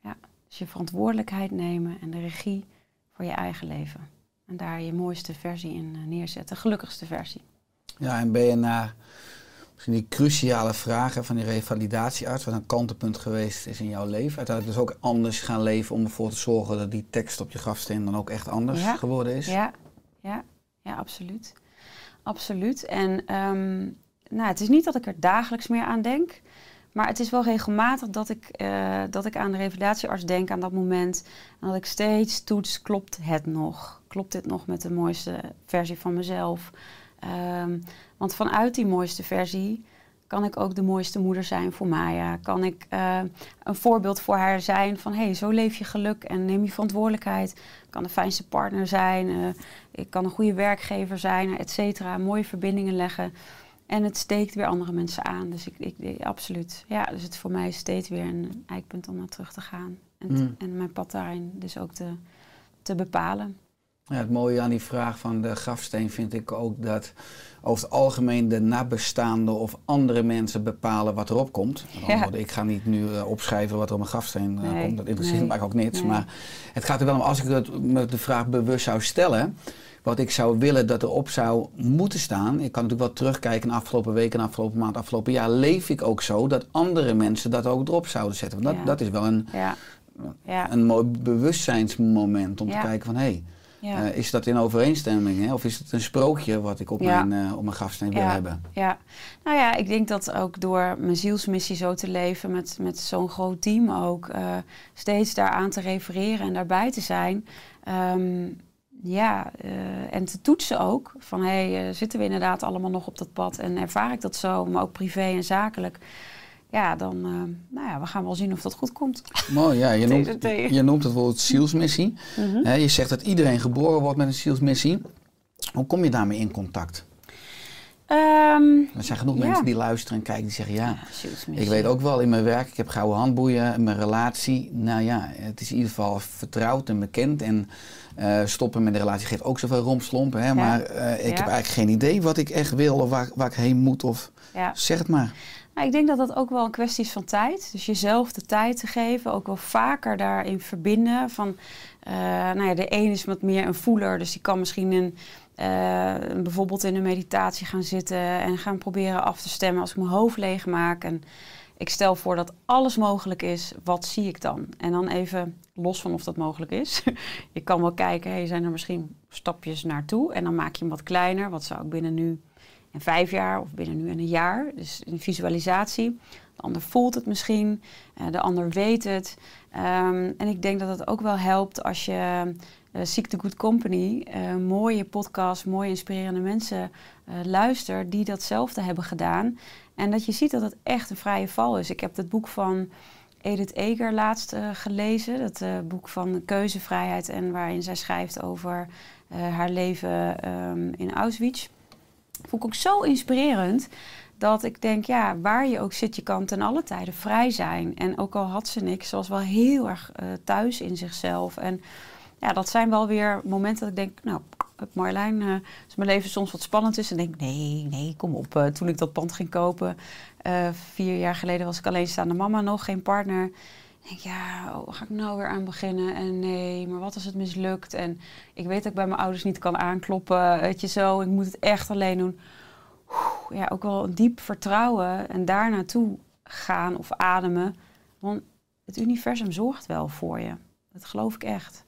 Ja, dus je verantwoordelijkheid nemen en de regie voor je eigen leven. En daar je mooiste versie in uh, neerzetten, gelukkigste versie. Ja, en ben je naar die cruciale vragen van die revalidatiearts, wat een kantelpunt geweest is in jouw leven, uiteindelijk dus ook anders gaan leven om ervoor te zorgen dat die tekst op je grafsteen dan ook echt anders Ja. geworden is? Ja, ja, ja, absoluut. Absoluut. En ehm, nou, het is niet dat ik er dagelijks meer aan denk. Maar het is wel regelmatig dat ik, eh, dat ik aan de revalidatiearts denk aan dat moment. En dat ik steeds toets, klopt het nog? Klopt dit nog met de mooiste versie van mezelf? Ehm, want vanuit die mooiste versie kan ik ook de mooiste moeder zijn voor Maya. Kan ik eh, een voorbeeld voor haar zijn van... hé, hey, zo leef je geluk en neem je verantwoordelijkheid. Ik kan de fijnste partner zijn. eh, ik kan een goede werkgever zijn, et cetera. Mooie verbindingen leggen. En het steekt weer andere mensen aan. Dus ik, ik, absoluut. Ja, dus het voor mij is steeds weer een eikpunt om naar terug te gaan. En, te- Mm. en mijn pad daarin dus ook te, te bepalen. Ja, het mooie aan die vraag van de grafsteen vind ik ook dat over het algemeen de nabestaanden of andere mensen bepalen wat erop komt. Met Ja. Ik ga niet nu eh, opschrijven wat er op mijn grafsteen eh, Nee, komt. Dat interesseert nee, eigenlijk ook niets. nee. Maar het gaat er wel om, als ik het, me de vraag bewust zou stellen, wat ik zou willen dat erop zou moeten staan. Ik kan natuurlijk wel terugkijken naar afgelopen week en afgelopen maand, afgelopen jaar. Leef ik ook zo dat andere mensen dat ook erop zouden zetten? Want dat, Ja. dat is wel een, Ja, een mooi bewustzijnsmoment om te kijken van hé, hey, ja. eh, is dat in overeenstemming? Hè? Of is het een sprookje wat ik op, Ja. mijn, eh, op mijn grafsteen wil Ja. hebben? Ja, nou ja, ik denk dat ook door mijn zielsmissie zo te leven, met, met zo'n groot team ook, eh, steeds daaraan te refereren en daarbij te zijn. ehm, ja, en te toetsen ook. Van hé, hey, zitten we inderdaad allemaal nog op dat pad en ervaar ik dat zo, maar ook privé en zakelijk. Ja, dan, eh, nou ja, we gaan wel zien of dat goed komt. Mooi, ja. Je noemt, je noemt het woord zielsmissie. Hè, je zegt dat iedereen geboren wordt met een zielsmissie. Hoe kom je daarmee in contact? Ehm, Er zijn genoeg Ja. mensen die luisteren en kijken die zeggen ja. Ik weet ook wel in mijn werk, ik heb gouden handboeien, mijn relatie. Nou ja, het is in ieder geval vertrouwd en bekend. En eh, stoppen met de relatie geeft ook zoveel rompslompen. Hè? Maar eh, ik heb eigenlijk geen idee wat ik echt wil of waar, waar ik heen moet. Of zeg het maar. Ik denk dat dat ook wel een kwestie is van tijd. Dus jezelf de tijd te geven, ook wel vaker daarin verbinden. Van, eh, nou ja, de een is wat meer een voeler, dus die kan misschien een, eh, bijvoorbeeld in een meditatie gaan zitten en gaan proberen af te stemmen als ik mijn hoofd leeg maak. En ik stel voor dat alles mogelijk is, wat zie ik dan? En dan even los van of dat mogelijk is. je kan wel kijken, hey, zijn er misschien stapjes naartoe? En dan maak je hem wat kleiner. Wat zou ik binnen nu en vijf jaar of binnen nu en een jaar? Dus een visualisatie. De ander voelt het misschien, uh, de ander weet het. Um, en ik denk dat het ook wel helpt als je uh, Seek the Good Company, uh, mooie podcast, mooie inspirerende mensen luistert die datzelfde hebben gedaan. En dat je ziet dat het echt een vrije val is. Ik heb het boek van Edith Eger laatst gelezen. Dat boek van keuzevrijheid en waarin zij schrijft over haar leven um, in Auschwitz. Ik ook zo inspirerend dat ik denk, ja, waar je ook zit, je kan ten alle tijden vrij zijn. En ook al had ze niks, ze was wel heel erg thuis in zichzelf. En ja, dat zijn wel weer momenten dat ik denk, nou, Marjolein, uh, mijn leven soms wat spannend is, en denk nee, nee, kom op. Uh, toen ik dat pand ging kopen, vier jaar geleden was ik alleenstaande mama, nog geen partner. Denk, ja, oh, ga ik nou weer aan beginnen? En nee, maar wat als het mislukt? En ik weet dat ik bij mijn ouders niet kan aankloppen, weet je zo. Ik moet het echt alleen doen. Ja, ook wel een diep vertrouwen en daar naartoe gaan of ademen. Want het universum zorgt wel voor je. Dat geloof ik echt.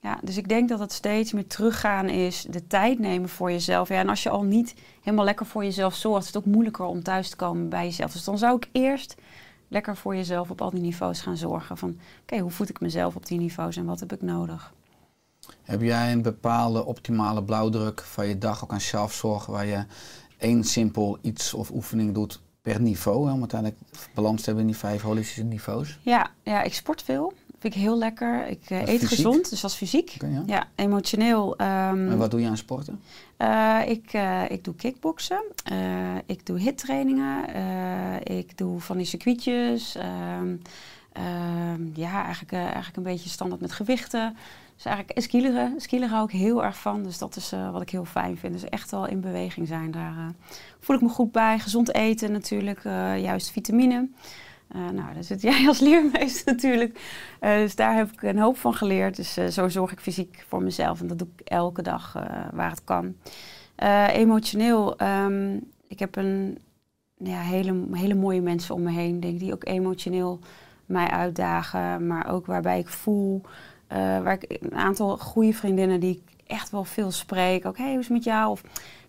Ja, dus ik denk dat het steeds meer teruggaan is, de tijd nemen voor jezelf. Ja, en als je al niet helemaal lekker voor jezelf zorgt, is het ook moeilijker om thuis te komen bij jezelf. Dus dan zou ik eerst lekker voor jezelf op al die niveaus gaan zorgen. Van oké, hoe voed ik mezelf op die niveaus en wat heb ik nodig? Heb jij een bepaalde optimale blauwdruk van je dag ook aan zelfzorg, waar je één simpel iets of oefening doet per niveau, om uiteindelijk balans te hebben in die vijf holistische niveaus? Ja, ja ik sport veel. Vind ik heel lekker. Ik uh, eet fysiek? gezond, dus dat is fysiek. Okay, ja. ja. emotioneel. Um, en wat doe je aan sporten? Uh, ik, uh, ik doe kickboksen. ik doe hittrainingen. ik doe van die circuitjes. Um, ja, eigenlijk, eigenlijk een beetje standaard met gewichten. Dus eigenlijk skileren. Skileren hou ik heel erg van. Dus dat is wat ik heel fijn vind. Dus echt wel in beweging zijn. Daar voel ik me goed bij. Gezond eten natuurlijk. juist vitamine. Uh, nou, daar zit jij als leermeester natuurlijk. Uh, dus daar heb ik een hoop van geleerd. Dus uh, zo zorg ik fysiek voor mezelf. En dat doe ik elke dag waar het kan. emotioneel, um, ik heb een ja, hele, hele mooie mensen om me heen, denk die ook emotioneel mij uitdagen. Maar ook waarbij ik voel, waar ik een aantal goede vriendinnen die ik echt wel veel spreek. Ook, hey, hoe is het met jou? Of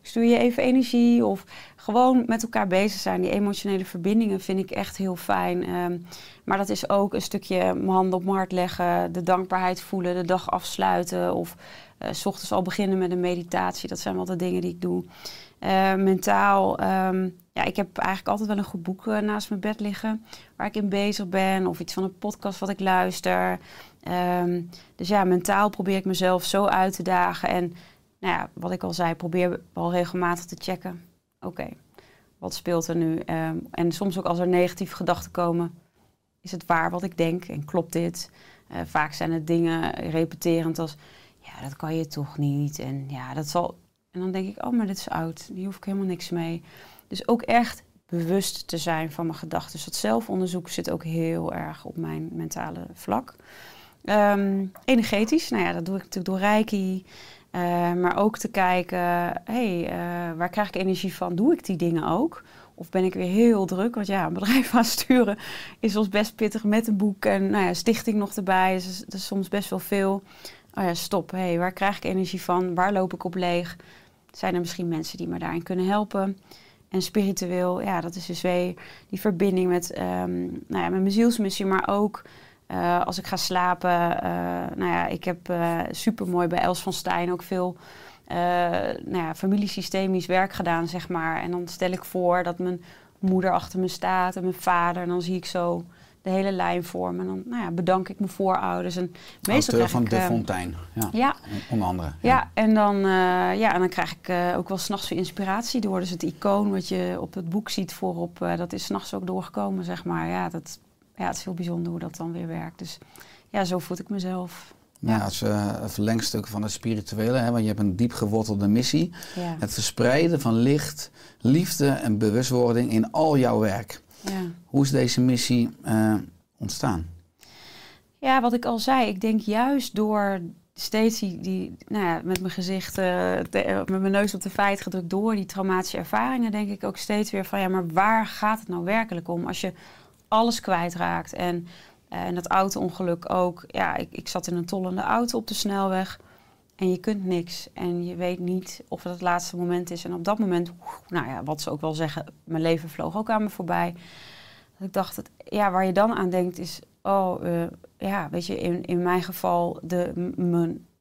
stuur je even energie of gewoon met elkaar bezig zijn. Die emotionele verbindingen vind ik echt heel fijn. Um, maar dat is ook een stukje mijn handen op markt leggen, de dankbaarheid voelen, de dag afsluiten of uh, s ochtends al beginnen met een meditatie. Dat zijn wel de dingen die ik doe. Uh, mentaal, um, ja, ik heb eigenlijk altijd wel een goed boek uh, naast mijn bed liggen waar ik in bezig ben of iets van een podcast wat ik luister. Um, dus ja, mentaal probeer ik mezelf zo uit te dagen en nou ja, wat ik al zei, probeer wel regelmatig te checken. Oké, wat speelt er nu? Um, en soms ook als er negatieve gedachten komen, is het waar wat ik denk en klopt dit? Uh, vaak zijn het dingen repeterend als, ja, dat kan je toch niet. En ja, dat zal. En dan denk ik, oh, maar dit is oud. Hier hoef ik helemaal niks mee. Dus ook echt bewust te zijn van mijn gedachten. Dus dat zelfonderzoek zit ook heel erg op mijn mentale vlak. Um, energetisch, nou ja, dat doe ik natuurlijk door Reiki. Uh, maar ook te kijken, hey, uh, waar krijg ik energie van? Doe ik die dingen ook? Of ben ik weer heel druk? Want ja, een bedrijf aansturen is soms best pittig met een boek en nou ja, stichting nog erbij. Dus dat is soms best wel veel. Oh ja, stop. Hey, waar krijg ik energie van? Waar loop ik op leeg? Zijn er misschien mensen die me daarin kunnen helpen? En spiritueel, ja, dat is dus weer die verbinding met, um, nou ja, met mijn zielsmissie, maar ook uh, als ik ga slapen, uh, nou ja, ik heb uh, super mooi bij Els van Stijn ook veel nou ja, familiesystemisch werk gedaan, zeg maar. En dan stel ik voor dat mijn moeder achter me staat en mijn vader. En dan zie ik zo de hele lijn vormen. En dan nou ja, bedank ik mijn voorouders. En meestal Auteur van De Fontein, ja. ja. Onder andere. Ja, ja en, dan, ja, en dan krijg ik ook wel s'nachts weer inspiratie door. Dus het icoon wat je op het boek ziet voorop, dat is s'nachts ook doorgekomen, zeg maar. Ja, dat ja, het is heel bijzonder hoe dat dan weer werkt. Dus ja, zo voed ik mezelf. Ja, het is eh, een verlengstuk van het spirituele, hè, want je hebt een diep gewortelde missie. Ja. Het verspreiden van licht, liefde en bewustwording in al jouw werk. ja. Hoe is deze missie eh, ontstaan? Ja, wat ik al zei, ik denk juist door steeds die, die nou ja, met mijn gezicht, eh, eh, met mijn neus op de feit gedrukt door die traumatische ervaringen, denk ik ook steeds weer van ja, maar waar gaat het nou werkelijk om? Als je alles kwijtraakt en, eh, en dat auto-ongeluk ook. Ja, ik, ik zat in een tollende auto op de snelweg en je kunt niks en je weet niet of het het laatste moment is. En op dat moment, nou ja, wat ze ook wel zeggen, mijn leven vloog ook aan me voorbij. Dat ik dacht, dat, ja, waar je dan aan denkt is, oh, eh, ja, weet je, in, in mijn geval de,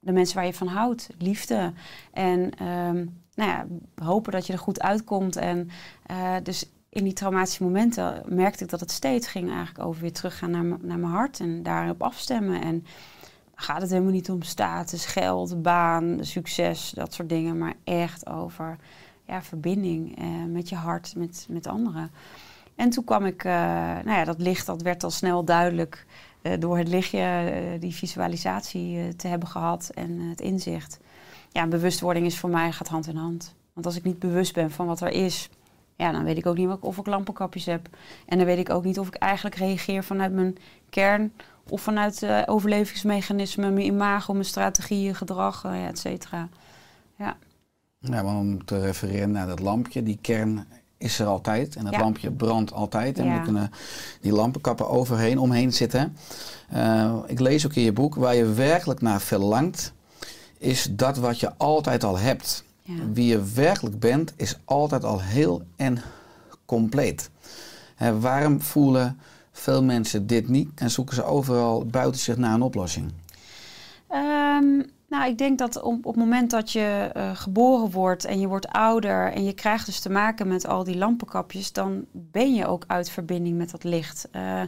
de mensen waar je van houdt, liefde. En ehm, nou ja, hopen dat je er goed uitkomt. En eh, dus in die traumatische momenten merkte ik dat het steeds ging eigenlijk over weer teruggaan naar, naar mijn hart en daarop afstemmen. En gaat het helemaal niet om status, geld, baan, succes, dat soort dingen, maar echt over ja, verbinding eh, met je hart, met, met anderen. En toen kwam ik, eh, nou ja, dat licht dat werd al snel duidelijk eh, door het lichtje, eh, die visualisatie te hebben gehad en het inzicht. Ja, bewustwording is voor mij gaat hand in hand. Want als ik niet bewust ben van wat er is, ja, dan weet ik ook niet of ik lampenkapjes heb. En dan weet ik ook niet of ik eigenlijk reageer vanuit mijn kern of vanuit eh, overlevingsmechanismen, mijn imago, mijn strategieën, gedrag, ja, et cetera. Ja. Ja, want om te refereren naar dat lampje, die kern is er altijd. En dat Ja. lampje brandt altijd. En Ja. we kunnen die lampenkappen overheen, omheen zitten. Eh, ik lees ook in je boek, waar je werkelijk naar verlangt, is dat wat je altijd al hebt. Ja. Wie je werkelijk bent, is altijd al heel en compleet. Waarom voelen veel mensen dit niet en zoeken ze overal buiten zich naar een oplossing? Ehm, nou, ik denk dat op, op het moment dat je eh, geboren wordt en je wordt ouder en je krijgt dus te maken met al die lampenkapjes, dan ben je ook uit verbinding met dat licht. Eh,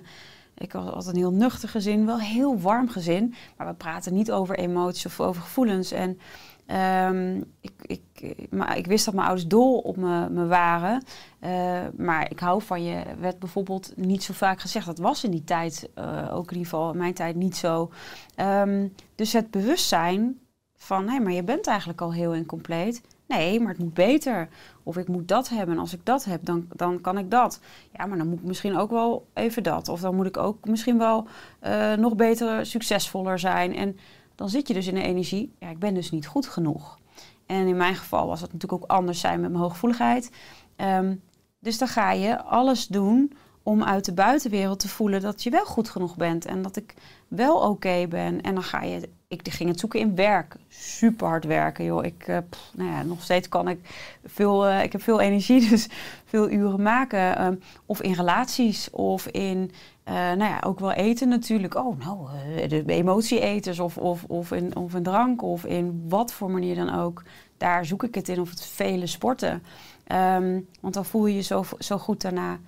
ik was altijd een heel nuchter gezin, wel heel warm gezin, maar we praten niet over emoties of over gevoelens. En ehm, ik, ik, maar ik wist dat mijn ouders dol op me, waren, eh, maar ik hou van je werd bijvoorbeeld niet zo vaak gezegd. Dat was in die tijd, eh, ook in ieder geval in mijn tijd, niet zo. Ehm, dus het bewustzijn van, hé, maar je bent eigenlijk al heel incompleet. Nee, maar het moet beter. Of ik moet dat hebben. En als ik dat heb, dan, dan kan ik dat. Ja, maar dan moet ik misschien ook wel even dat. Of dan moet ik ook misschien wel eh, nog beter, succesvoller zijn. En dan zit je dus in de energie, ja, ik ben dus niet goed genoeg. En in mijn geval was het natuurlijk ook anders zijn met mijn hooggevoeligheid. Ehm, dus dan ga je alles doen om uit de buitenwereld te voelen dat je wel goed genoeg bent. En dat ik wel oké ben. En dan ga je, ik ging het zoeken in werk. Super hard werken, joh. Ik, eh, nou ja, nog steeds kan ik veel, eh, ik heb veel energie, dus veel uren maken. ehm, of in relaties, of in, eh, nou ja, ook wel eten natuurlijk. Oh, nou, eh, de emotieeters, of, of, of, of in drank, of in wat voor manier dan ook. Daar zoek ik het in, of het vele sporten. Ehm, want dan voel je je zo, zo goed daarna.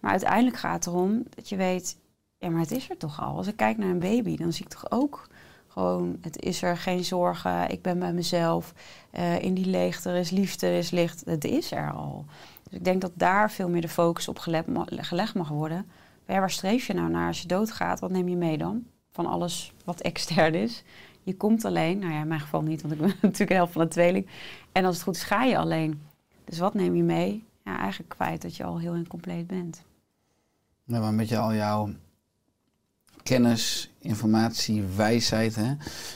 Maar uiteindelijk gaat het erom dat je weet, ja, maar het is er toch al. Als ik kijk naar een baby, dan zie ik toch ook gewoon, het is er, geen zorgen, ik ben bij mezelf. eh, in die leegte, is liefde, is licht, het is er al. Dus ik denk dat daar veel meer de focus op gelegd mag worden. Ja, waar streef je nou naar als je doodgaat? Wat neem je mee dan? Van alles wat extern is. Je komt alleen, nou ja, in mijn geval niet, want ik ben natuurlijk een helft van een tweeling. En als het goed is, ga je alleen. Dus wat neem je mee? Ja, eigenlijk kwijt dat je al heel incompleet bent. Ja, maar met je al jouw kennis, informatie, wijsheid, hè,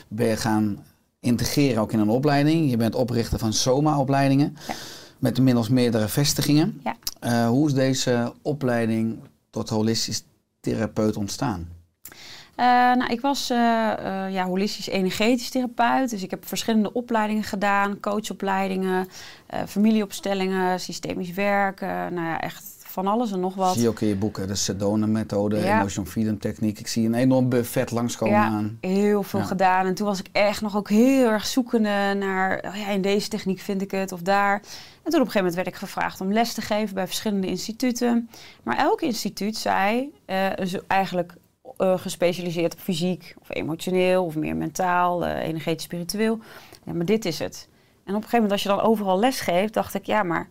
ben je gaan integreren ook in een opleiding. Je bent oprichter van SOMA-opleidingen Ja. met inmiddels meerdere vestigingen. Ja. Eh, hoe is deze opleiding tot holistisch therapeut ontstaan? Eh, nou, ik was eh, eh, ja, holistisch energetisch therapeut. Dus ik heb verschillende opleidingen gedaan. Coachopleidingen, familieopstellingen, systemisch werken. nou ja, echt van alles en nog wat. Zie je ook in je boeken, de Sedona-methode, Ja. Emotion Freedom Techniek. Ik zie een enorm buffet langskomen Ja. aan. Heel veel Ja. gedaan. En toen was ik echt nog ook heel erg zoekende naar... Oh ja, in deze techniek vind ik het of daar. En toen op een gegeven moment werd ik gevraagd om les te geven... bij verschillende instituten. Maar elk instituut zei... eh, dus eigenlijk eh, gespecialiseerd op fysiek of emotioneel... of meer mentaal, eh, energetisch, spiritueel. Ja, maar dit is het. En op een gegeven moment als je dan overal les geeft... dacht ik, ja, maar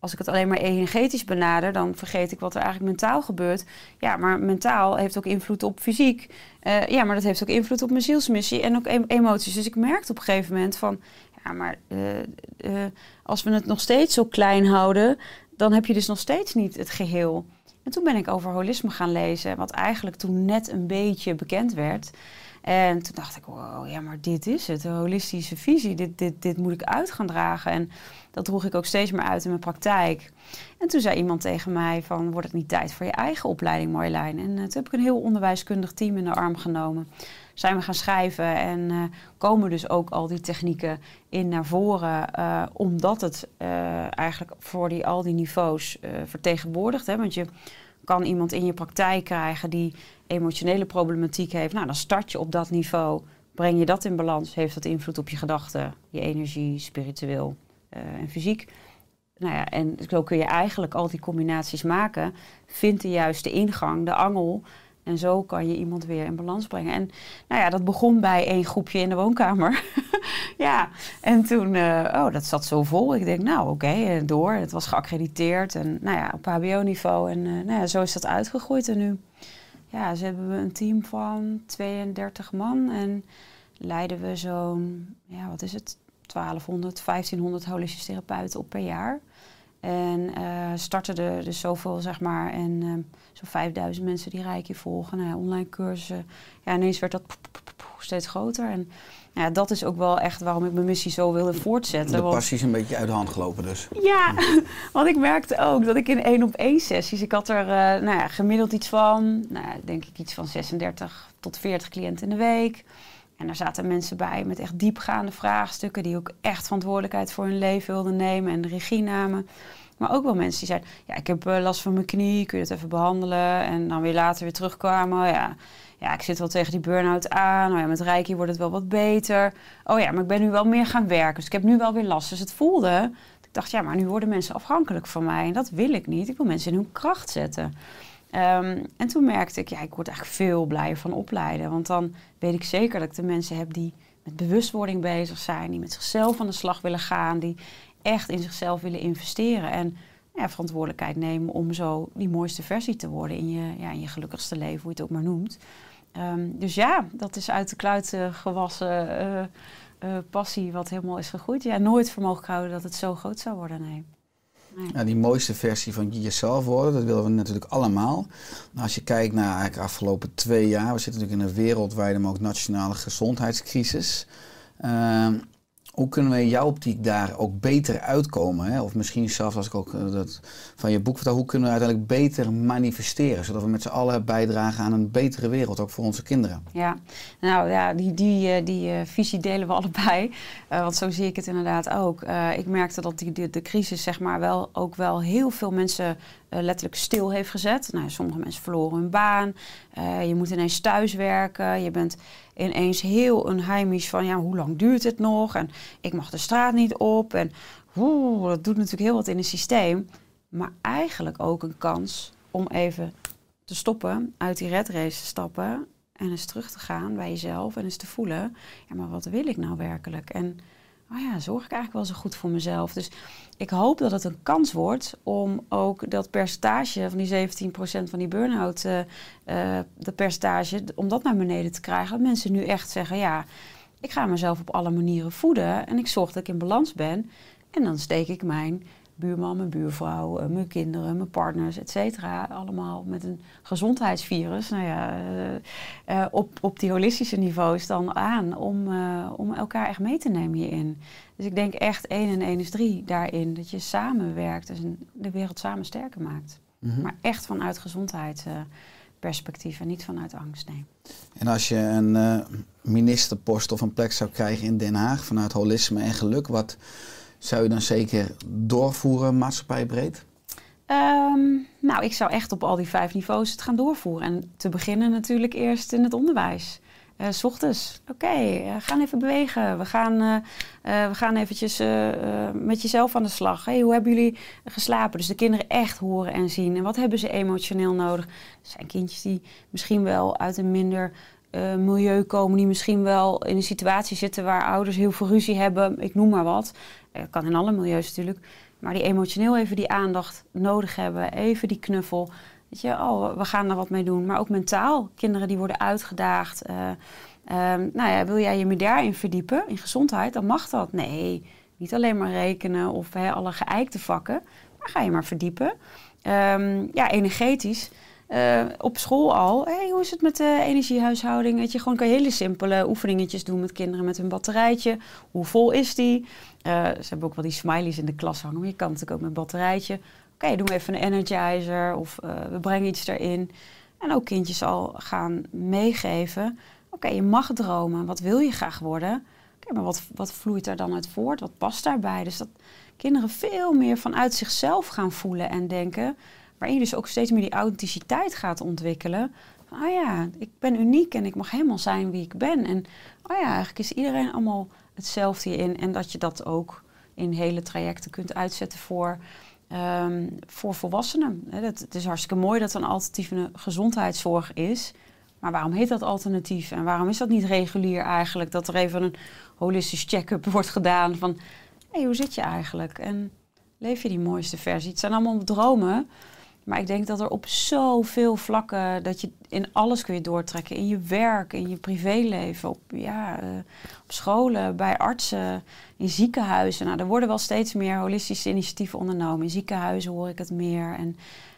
als ik het alleen maar energetisch benader, dan vergeet ik wat er eigenlijk mentaal gebeurt. Ja, maar mentaal heeft ook invloed op fysiek. Eh, ja, maar dat heeft ook invloed op mijn zielsmissie en ook em- emoties. Dus ik merkte op een gegeven moment van, ja, maar eh, eh, als we het nog steeds zo klein houden, dan heb je dus nog steeds niet het geheel. En toen ben ik over holisme gaan lezen, wat eigenlijk toen net een beetje bekend werd. En toen dacht ik, wow, ja, maar dit is het, de holistische visie. Dit, dit, dit moet ik uit gaan dragen. En dat droeg ik ook steeds meer uit in mijn praktijk. En toen zei iemand tegen mij van, wordt het niet tijd voor je eigen opleiding, Marjolein? En eh, toen heb ik een heel onderwijskundig team in de arm genomen. Zijn we gaan schrijven en eh, komen dus ook al die technieken in naar voren. eh, omdat het eh, eigenlijk voor die, al die niveaus vertegenwoordigt. Hè? Want je kan iemand in je praktijk krijgen die emotionele problematiek heeft. Nou, dan start je op dat niveau. Breng je dat in balans, heeft dat invloed op je gedachten, je energie, spiritueel en fysiek. Nou ja, en zo kun je eigenlijk al die combinaties maken. Vind de juiste ingang, de angel. En zo kan je iemand weer in balans brengen. En nou ja, dat begon bij één groepje in de woonkamer. ja, en toen, eh, oh, dat zat zo vol. Ik denk, nou oké, eh, door. Het was geaccrediteerd en nou ja, op HBO-niveau. En eh, nou ja, zo is dat uitgegroeid. En nu, ja, ze hebben we een team van 32 man. En leiden we zo'n, ja, wat is het? 1200, 1500 holistische therapeuten op per jaar. En eh, starten er dus zoveel, zeg maar, en eh, zo'n 5000 mensen die Reiki volgen. Nou ja, online cursussen. Ja, ineens werd dat steeds groter. En ja, dat is ook wel echt waarom ik mijn missie zo wilde voortzetten. De passie is een beetje uit de hand gelopen dus. ja, want ik merkte ook dat ik in één op één sessies, ik had er eh, nou ja, gemiddeld iets van, nou, denk ik iets van 36 tot 40 cliënten in de week. En daar zaten mensen bij met echt diepgaande vraagstukken, die ook echt verantwoordelijkheid voor hun leven wilden nemen en regie namen. Maar ook wel mensen die zeiden, ja, ik heb eh, last van mijn knie, kun je het even behandelen? En dan weer later weer terugkwamen, ja, ja, ik zit wel tegen die burn-out aan. Oh ja, met Reiki wordt het wel wat beter. Oh ja, maar ik ben nu wel meer gaan werken, dus ik heb nu wel weer last. Dus het voelde, ik dacht, ja, maar nu worden mensen afhankelijk van mij. En dat wil ik niet. Ik wil mensen in hun kracht zetten. Ehm, en toen merkte ik, ja, ik word eigenlijk veel blijer van opleiden. Want dan weet ik zeker dat ik de mensen heb die met bewustwording bezig zijn. Die met zichzelf aan de slag willen gaan. Die echt in zichzelf willen investeren. En ja, verantwoordelijkheid nemen om zo die mooiste versie te worden in je, ja, in je gelukkigste leven, hoe je het ook maar noemt. Ehm, dus ja, dat is uit de kluit eh, gewassen eh, eh, passie wat helemaal is gegroeid. Ja, nooit voor mogelijk houden dat het zo groot zou worden, nee. Ja, die mooiste versie van jezelf worden, dat willen we natuurlijk allemaal. Nou, als je kijkt naar eigenlijk de afgelopen twee jaar, we zitten natuurlijk in een wereldwijde, maar ook nationale gezondheidscrisis. Ehm, hoe kunnen we in jouw optiek daar ook beter uitkomen? Hè? Of misschien zelfs als ik ook eh, dat van je boek vertel, hoe kunnen we uiteindelijk beter manifesteren? Zodat we met z'n allen bijdragen aan een betere wereld, ook voor onze kinderen. Ja, nou ja, die, die, eh, die eh, visie delen we allebei. Want zo zie ik het inderdaad ook. Ik merkte dat die, de, de crisis zeg maar wel, ook wel heel veel mensen eh, letterlijk stil heeft gezet. Nou, sommige mensen verloren hun baan. Eh, je moet ineens thuiswerken. Je bent ineens heel onheimisch van ja, hoe lang duurt het nog? En ik mag de straat niet op. En oeh, dat doet natuurlijk heel wat in het systeem. Maar eigenlijk ook een kans om even te stoppen, uit die red race te stappen en eens terug te gaan bij jezelf en eens te voelen, ja, maar wat wil ik nou werkelijk? En oh ja, zorg ik eigenlijk wel zo goed voor mezelf? Dus ik hoop dat het een kans wordt om ook dat percentage van die 17% van die burn-out, eh, eh, dat percentage, om dat naar beneden te krijgen. Dat mensen nu echt zeggen, ja, ik ga mezelf op alle manieren voeden en ik zorg dat ik in balans ben. En dan steek ik mijn buurman, mijn buurvrouw, eh, mijn kinderen, mijn partners, et cetera. Allemaal met een gezondheidsvirus. Nou ja, eh, eh, op, op die holistische niveaus dan aan om, om elkaar echt mee te nemen hierin. Dus ik denk echt één en één is drie daarin. Dat je samenwerkt en de wereld samen sterker maakt. Maar echt vanuit gezondheidsperspectief en niet vanuit angst, nee. En als je een ministerpost of een plek zou krijgen in Den Haag vanuit holisme en geluk, wat zou je dan zeker doorvoeren maatschappijbreed? Ehm, nou, ik zou echt op al die vijf niveaus het gaan doorvoeren. En te beginnen natuurlijk eerst in het onderwijs. Eh, s ochtends, oké, eh, gaan even bewegen. We gaan, eh, we gaan eventjes met jezelf aan de slag. Hey, hoe hebben jullie geslapen? Dus de kinderen echt horen en zien. En wat hebben ze emotioneel nodig? Er zijn kindjes die misschien wel uit een minder milieu komen... die misschien wel in een situatie zitten waar ouders heel veel ruzie hebben. Ik noem maar wat. Eh, kan in alle milieus natuurlijk. maar die emotioneel even die aandacht nodig hebben, even die knuffel. Weet je, oh, we gaan er wat mee doen. Maar ook mentaal, kinderen die worden uitgedaagd. eh, ehm, nou ja, wil jij je meer daarin verdiepen, in gezondheid, dan mag dat. Nee, niet alleen maar rekenen of hè, alle geëikte vakken, maar ga je maar verdiepen. Ehm, ja, energetisch. Eh, op school al. Hoe is het met de energiehuishouding? Weet je, gewoon kan hele simpele oefeningetjes doen met kinderen met hun batterijtje. Hoe vol is die? Eh, ze hebben ook wel die smileys in de klas hangen, maar je kan natuurlijk ook met batterijtje. Oké, doen we even een energizer of eh, we brengen iets erin. En ook kindjes al gaan meegeven. Oké, je mag dromen. Wat wil je graag worden? Oké, maar wat, wat vloeit daar dan uit voort? Wat past daarbij? Dus dat kinderen veel meer vanuit zichzelf gaan voelen en denken. Waarin je dus ook steeds meer die authenticiteit gaat ontwikkelen. Van, oh ja, ik ben uniek en ik mag helemaal zijn wie ik ben. En oh ja, eigenlijk is iedereen allemaal hetzelfde in. En dat je dat ook in hele trajecten kunt uitzetten voor, ehm, voor volwassenen. Dat, het is hartstikke mooi dat er een alternatieve gezondheidszorg is. Maar waarom heet dat alternatief? En waarom is dat niet regulier eigenlijk? Dat er even een holistisch check-up wordt gedaan van... hé, hoe zit je eigenlijk? En leef je die mooiste versie? Het zijn allemaal dromen. Maar ik denk dat er op zoveel vlakken... dat je in alles kun je doortrekken. In je werk, in je privéleven, op, ja, eh, op scholen, bij artsen, in ziekenhuizen. Nou, er worden wel steeds meer holistische initiatieven ondernomen. In ziekenhuizen hoor ik het meer. En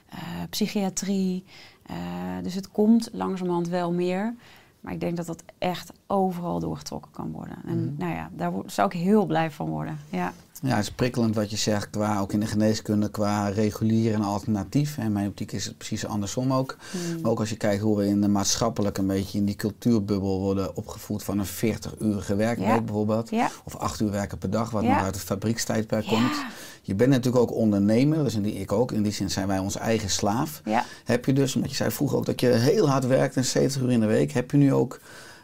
eh, psychiatrie... Uh, dus het komt langzamerhand wel meer. Maar ik denk dat dat echt overal doorgetrokken kan worden. En Mhm. nou ja, daar zou ik heel blij van worden. Ja. Ja, het is prikkelend wat je zegt, qua, ook in de geneeskunde, qua regulier en alternatief. En mijn optiek is het precies andersom ook. Mm. Maar ook als je kijkt hoe we in de maatschappelijk een beetje in die cultuurbubbel worden opgevoed van een 40-urige werkweek Ja. bijvoorbeeld. Ja. Of acht uur werken per dag, wat nog uit het fabriekstijdperk komt. Je bent natuurlijk ook ondernemer, dus in die, ik ook. In die zin zijn wij ons eigen slaaf. Heb je dus, omdat je zei vroeger ook dat je heel hard werkt en 70 uur in de week, heb je nu ook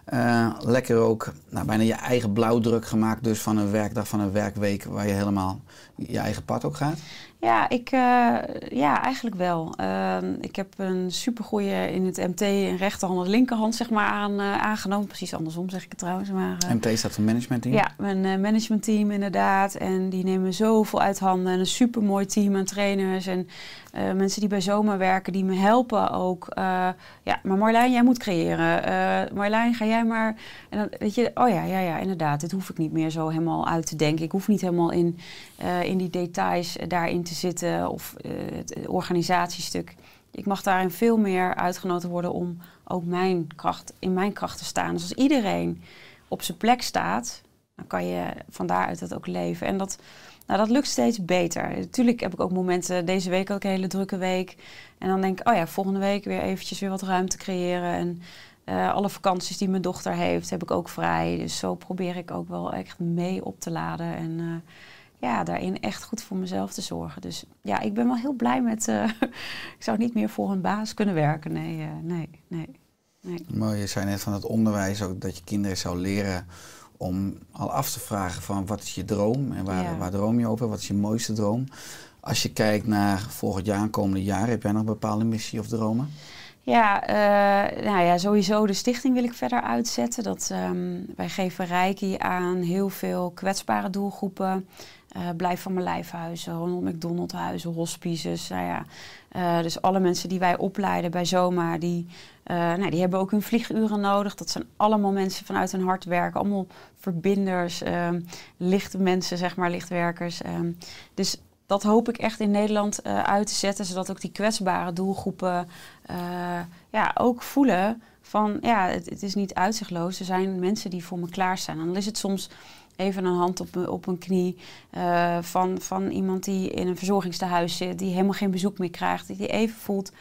eh, lekker ook nou, bijna je eigen blauwdruk gemaakt dus van een werkdag, van een werkweek waar je helemaal je eigen pad ook gaat? Ja, ik, eh, ja, eigenlijk wel. Ehm, ik heb een supergoeie in het MT een rechterhand en linkerhand zeg maar, aan, eh, aangenomen. Precies andersom zeg ik het trouwens. Maar, eh, MT staat voor managementteam. Ja, mijn managementteam inderdaad. En die nemen zoveel uit handen. En een supermooi team aan trainers. En mensen die bij Zoma werken, die me helpen ook. Ja, maar Marlijn, jij moet creëren. Marlijn, ga jij maar... En dan weet je, oh ja, ja, ja, inderdaad. Dit hoef ik niet meer zo helemaal uit te denken. Ik hoef niet helemaal in, eh, in die details eh, daarin te zitten. Of eh, het organisatiestuk. Ik mag daarin veel meer uitgenodigd worden om ook mijn kracht, in mijn kracht te staan. Dus als iedereen op zijn plek staat, dan kan je van daaruit dat ook leven. En dat, nou, dat lukt steeds beter. Natuurlijk heb ik ook momenten, deze week ook een hele drukke week. En dan denk ik, oh ja, volgende week weer eventjes weer wat ruimte creëren. En alle vakanties die mijn dochter heeft, heb ik ook vrij. Dus zo probeer ik ook wel echt mee op te laden. En ja, daarin echt goed voor mezelf te zorgen. Dus ja, ik ben wel heel blij met... eh, ik zou niet meer voor een baas kunnen werken. Nee, eh, nee, nee. nee. Mooi, je zei net van het onderwijs ook dat je kinderen zou leren om al af te vragen van wat is je droom en waar, Ja. waar droom je over, wat is je mooiste droom. Als je kijkt naar volgend jaar en komende jaar, heb jij nog een bepaalde missie of dromen? Ja, eh, nou ja, sowieso de stichting wil ik verder uitzetten. Dat, ehm, wij geven reiki aan heel veel kwetsbare doelgroepen. Eh, blijf van mijn lijfhuizen, Ronald McDonald huizen, hospices. Nou ja, eh, dus alle mensen die wij opleiden bij Zoma, die, eh, nou, die hebben ook hun vlieguren nodig. Dat zijn allemaal mensen vanuit hun hart werken. Allemaal verbinders, ehm, lichte mensen, zeg maar, lichtwerkers. ehm. dus dat hoop ik echt in Nederland uit te zetten, zodat ook die kwetsbare doelgroepen ja, ook voelen van ja, het, het is niet uitzichtloos. Er zijn mensen die voor me klaarstaan. En dan is het soms even een hand op, op een knie eh, van, van iemand die in een verzorgingstehuis zit, die helemaal geen bezoek meer krijgt, die even voelt.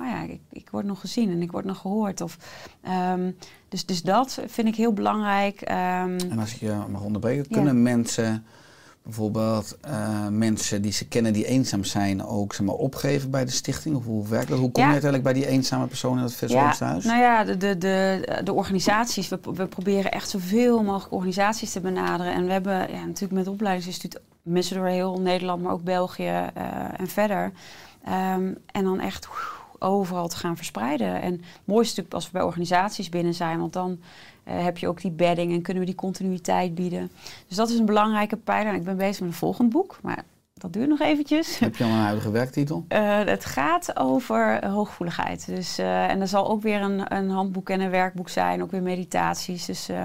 Oh ja, ik, ik word nog gezien en ik word nog gehoord. Of, ehm, dus, dus dat vind ik heel belangrijk. Ehm, En als ik je mag onderbreken, Ja. kunnen mensen bijvoorbeeld eh, mensen die ze kennen die eenzaam zijn ook zeg maar, opgeven bij de stichting? Of hoe werkt dat? Hoe kom Ja. je uiteindelijk bij die eenzame persoon in het verzorgingshuis? nou ja, de, de, de, de organisaties. We, we proberen echt zoveel mogelijk organisaties te benaderen. En we hebben ja, natuurlijk met het opleidingsinstituut mensen door heel Nederland, maar ook België eh, en verder. Ehm, en dan echt overal te gaan verspreiden. En het mooiste is natuurlijk als we bij organisaties binnen zijn, want dan eh, heb je ook die bedding en kunnen we die continuïteit bieden. Dus dat is een belangrijke pijler. En ik ben bezig met een volgend boek, maar dat duurt nog eventjes. Heb je al een huidige werktitel? Uh, het gaat over hooggevoeligheid. Dus, uh, en er zal ook weer een, een, handboek en een werkboek zijn, ook weer meditaties. Dus uh,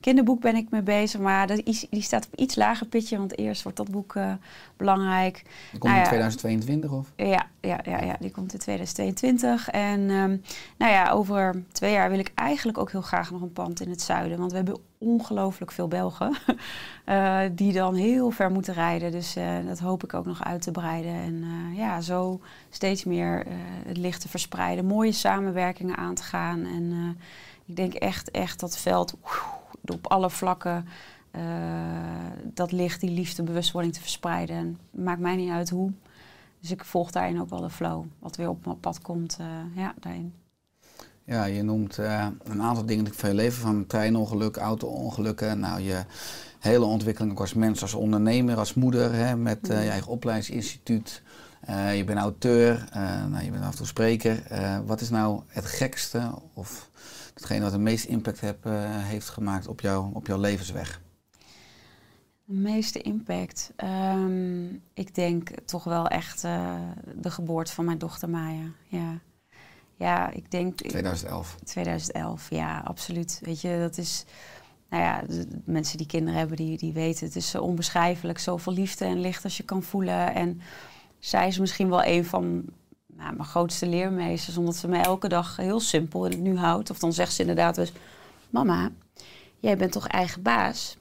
kinderboek ben ik mee bezig, maar dat is, die staat op iets lager pitje, want eerst wordt dat boek belangrijk. Die komt nou in 2022 of? Ja, ja, ja, ja, die komt in 2022. En um, nou ja, over twee jaar wil ik eigenlijk ook heel graag nog een pand in het zuiden, want we hebben ongelooflijk veel Belgen uh, die dan heel ver moeten rijden. Dus uh, dat hoop ik ook nog uit te breiden. En uh, ja, zo steeds meer het licht te verspreiden, mooie samenwerkingen aan te gaan. En ik denk echt, echt dat veld op alle vlakken dat licht, die liefde, bewustwording te verspreiden. En maakt mij niet uit hoe. Dus ik volg daarin ook wel de flow. Wat weer op mijn pad komt, ja, daarin. Ja, je noemt uh, een aantal dingen van je leven, van treinongeluk, auto-ongelukken. Nou, je hele ontwikkeling ook als mens, als ondernemer, als moeder, hè, met uh, je eigen opleidingsinstituut. Uh, je bent auteur, nou, je bent af en toe spreker. wat is nou het gekste of hetgene wat de meeste impact heb, heeft gemaakt op, jou, op jouw levensweg? De meeste impact? Um, ik denk toch wel echt de geboorte van mijn dochter Maya, ja. Ja, ik denk... 2011. 2011, ja, absoluut. Weet je, dat is... Nou ja, de, mensen die kinderen hebben, die, die weten... het is zo onbeschrijfelijk, zoveel liefde en licht als je kan voelen. En zij is misschien wel een van nou, mijn grootste leermeesters... omdat ze me elke dag heel simpel in het nu houdt. Of dan zegt ze inderdaad dus... Mama, jij bent toch eigen baas?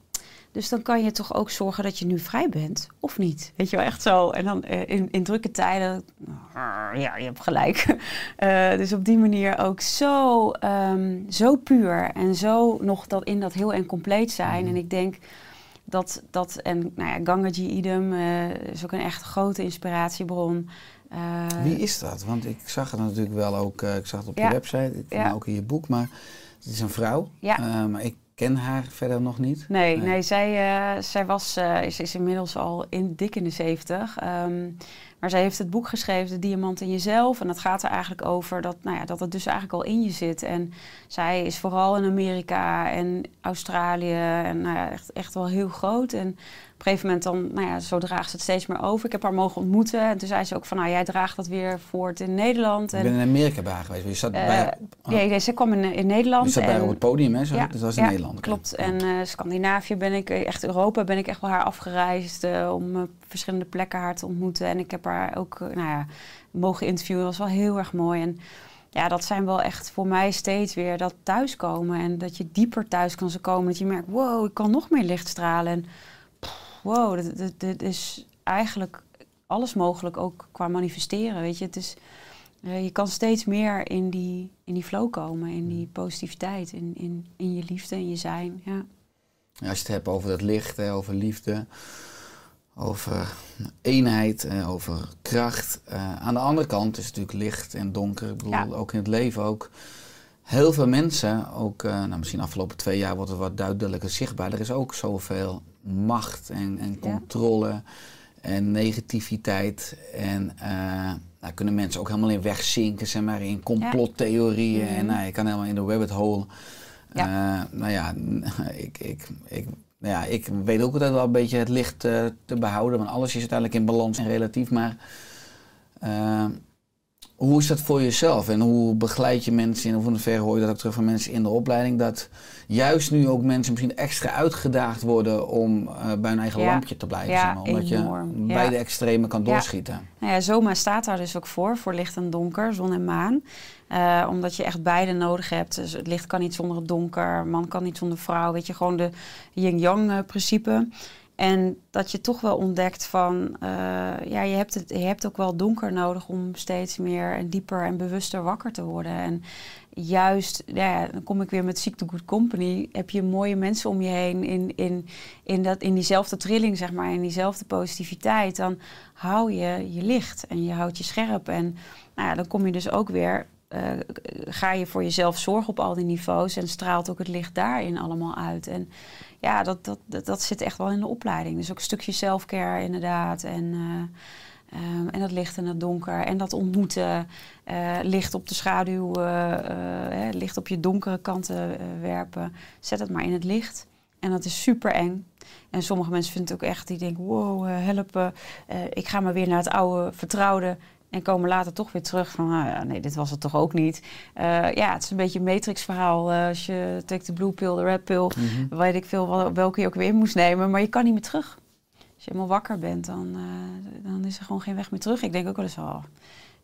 Dus dan kan je toch ook zorgen dat je nu vrij bent, of niet? Weet je wel, echt zo. En dan uh, in, in, drukke tijden, ja, je hebt gelijk. Uh, dus op die manier ook zo, um, zo puur en zo nog dat in dat heel en compleet zijn. Mhm. En ik denk dat, dat en nou ja, Gangaji idem uh, is ook een echt grote inspiratiebron. Wie is dat? Want ik zag het natuurlijk wel ook, ik zag het op je website, ik ja. ook in je boek, maar het is een vrouw. Ja. maar ik ken haar verder nog niet. Nee, nee. zij, uh, zij was, uh, is, is inmiddels al in, dik in de zeventig. Um, maar zij heeft het boek geschreven, De Diamant in Jezelf. En dat gaat er eigenlijk over dat, nou ja, dat het dus eigenlijk al in je zit. En zij is vooral in Amerika en Australië en nou ja, echt, echt wel heel groot. En op een gegeven moment dan, nou ja, zo draagt ze het steeds meer over. Ik heb haar mogen ontmoeten. En toen zei ze ook van, nou, jij draagt dat weer voort in Nederland. En, ben in Amerika bij geweest. Je zat uh, bij... Oh. Nee, nee, ze kwam in, in Nederland. Je zat bij en, op het podium, hè? Zo, ja, dat was in ja, Nederland. klopt. En uh, Scandinavië ben ik, echt Europa ben ik echt wel haar afgereisd... Uh, om verschillende plekken haar te ontmoeten. En ik heb haar ook, nou ja, mogen interviewen. Dat was wel heel erg mooi. En ja, dat zijn wel echt voor mij steeds weer dat thuiskomen. En dat je dieper thuis kan komen. Dat je merkt, wow, ik kan nog meer licht stralen. En wow, dit, dit, is eigenlijk alles mogelijk, ook qua manifesteren. Weet je, het is, uh, je kan steeds meer in die, in die flow komen, in die positiviteit, in, in, in je liefde en je zijn. Ja. Als je het hebt over dat licht, hè, over liefde, over eenheid, over kracht. Uh, aan de andere kant is het natuurlijk licht en donker. Ik bedoel, ja. ook in het leven ook. Heel veel mensen, ook uh, nou, misschien de afgelopen twee jaar wordt het wat duidelijker zichtbaar. Er is ook zoveel macht en, en controle ja. en negativiteit. En uh, daar kunnen mensen ook helemaal in wegzinken, zeg maar, in complottheorieën. Ja. En nou, je kan helemaal in de rabbit hole. Ja. Uh, nou ja, ik, ik, ik, nou ja, ik weet ook altijd wel een beetje het licht uh, te behouden. Want alles is uiteindelijk in balans en relatief. Maar hoe is dat voor jezelf en hoe begeleid je mensen in, in hoeveel hoor je dat ook terug van mensen in de opleiding, dat juist nu ook mensen misschien extra uitgedaagd worden om uh, bij hun eigen ja. lampje te blijven. Ja, zeg omdat enorm. je beide extremen kan doorschieten. Nou ja, Zoma staat daar dus ook voor, voor licht en donker, zon en maan. Uh, omdat je echt beide nodig hebt. Dus het licht kan niet zonder het donker, man kan niet zonder vrouw. Weet je, gewoon de yin-yang uh, principe. En dat je toch wel ontdekt van, uh, ja, je hebt, het, je hebt ook wel donker nodig om steeds meer en dieper en bewuster wakker te worden. En juist, ja, dan kom ik weer met Seek the Good Company, heb je mooie mensen om je heen in, in, in, dat, in diezelfde trilling, zeg maar, in diezelfde positiviteit. Dan hou je je licht en je houdt je scherp. En nou ja, dan kom je dus ook weer uh, ga je voor jezelf zorgen op al die niveaus en straalt ook het licht daarin allemaal uit. En ja, dat, dat, dat, zit echt wel in de opleiding. Dus ook een stukje selfcare inderdaad. En, uh, um, en dat licht en dat donker. En dat ontmoeten. Uh, licht op de schaduw, licht op je donkere kanten werpen. Zet het maar in het licht. En dat is super eng. En sommige mensen vinden het ook echt, die denken, wow, help, eh, ik ga maar weer naar het oude vertrouwde. En komen later toch weer terug van, nou ja, nee, dit was het toch ook niet. Ja, het is een beetje een matrix-verhaal. Eh, als je take de blue pill, de red pill, Mhm. weet ik veel wel- welke je ook weer in moest nemen. Maar je kan niet meer terug. Als je helemaal wakker bent, dan, eh, dan is er gewoon geen weg meer terug. Ik denk ook wel eens, oh,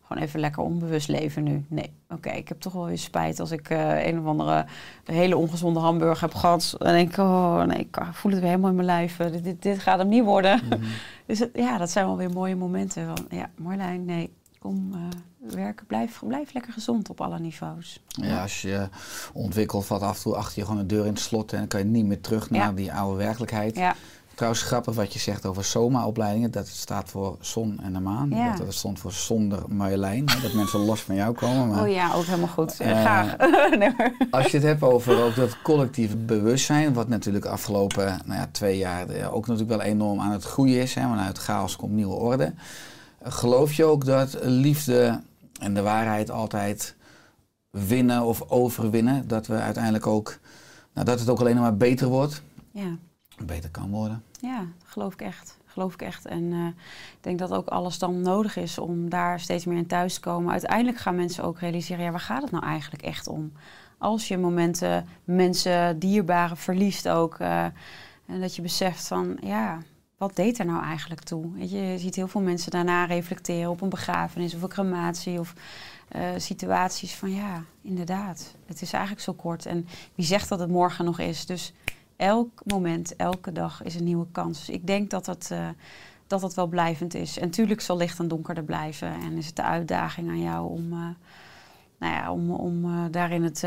gewoon even lekker onbewust leven nu. Nee, oké, ik heb toch wel weer spijt als ik eh, een of andere hele ongezonde hamburger heb gehad. Dan denk ik, oh nee, ik voel het weer helemaal in mijn lijf. Eh, Dit, dit, dit gaat hem niet worden. Mhm. Dus het- ja, dat zijn wel weer mooie momenten. Van, ja, Marlijn, nee, kom werken. Blijf, blijf lekker gezond op alle niveaus. Ja, als je ontwikkelt, valt af en toe achter je gewoon een deur in het slot en dan kan je niet meer terug naar Ja. die oude werkelijkheid. Ja, Trouwens, grappig wat je zegt over SOMA-opleidingen. Dat staat voor zon en de maan. Ja. Dat, dat stond voor zonder Marjolein. Dat mensen los van jou komen. Maar oh ja, ook helemaal goed. Eh, Eh, Graag. nee, als je het hebt over ook dat collectieve bewustzijn, wat natuurlijk de afgelopen nou ja, twee jaar eh, ook natuurlijk wel enorm aan het groeien is. Hè, want uit chaos komt nieuwe orde. Geloof je ook dat liefde en de waarheid altijd winnen of overwinnen? Dat we uiteindelijk ook, nou, dat het ook alleen maar beter wordt, ja. beter kan worden? Ja, geloof ik echt. Geloof ik echt. En eh, ik denk dat ook alles dan nodig is om daar steeds meer in thuis te komen. Uiteindelijk gaan mensen ook realiseren, ja, waar gaat het nou eigenlijk echt om? Als je momenten mensen, dierbaren verliest ook. eh, en dat je beseft van, ja, wat deed er nou eigenlijk toe? Je ziet heel veel mensen daarna reflecteren op een begrafenis of een crematie of eh, situaties van, ja, inderdaad, het is eigenlijk zo kort. En wie zegt dat het morgen nog is? Dus elk moment, elke dag is een nieuwe kans. Dus ik denk dat het, eh, dat het wel blijvend is. En tuurlijk zal licht en donkerder blijven. En is het de uitdaging aan jou om, eh, nou ja, om, om eh, daarin het,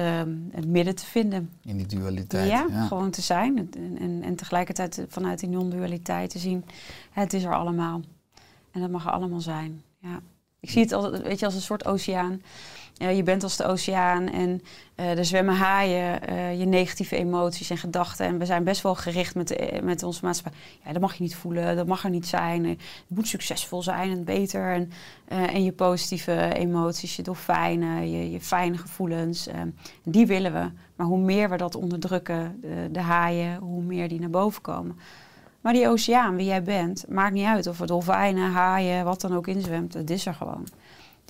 het midden te vinden. In die dualiteit. Ja, ja. gewoon te zijn. En, en, en tegelijkertijd vanuit die non-dualiteit te zien, het is er allemaal. En dat mag er allemaal zijn. Ja. Ik zie het als, weet je, als een soort oceaan. Je bent als de oceaan en eh, er zwemmen haaien, eh, je negatieve emoties en gedachten. En we zijn best wel gericht met, de, met onze maatschappij. Ja, dat mag je niet voelen, dat mag er niet zijn. Eh, Je moet succesvol zijn en beter. En, eh, en je positieve emoties, je dolfijnen, je, je fijne gevoelens. eh, die willen we. Maar hoe meer we dat onderdrukken, de, de haaien, hoe meer die naar boven komen. Maar die oceaan, wie jij bent, maakt niet uit of er dolfijnen, haaien, wat dan ook inzwemt. Het is er gewoon.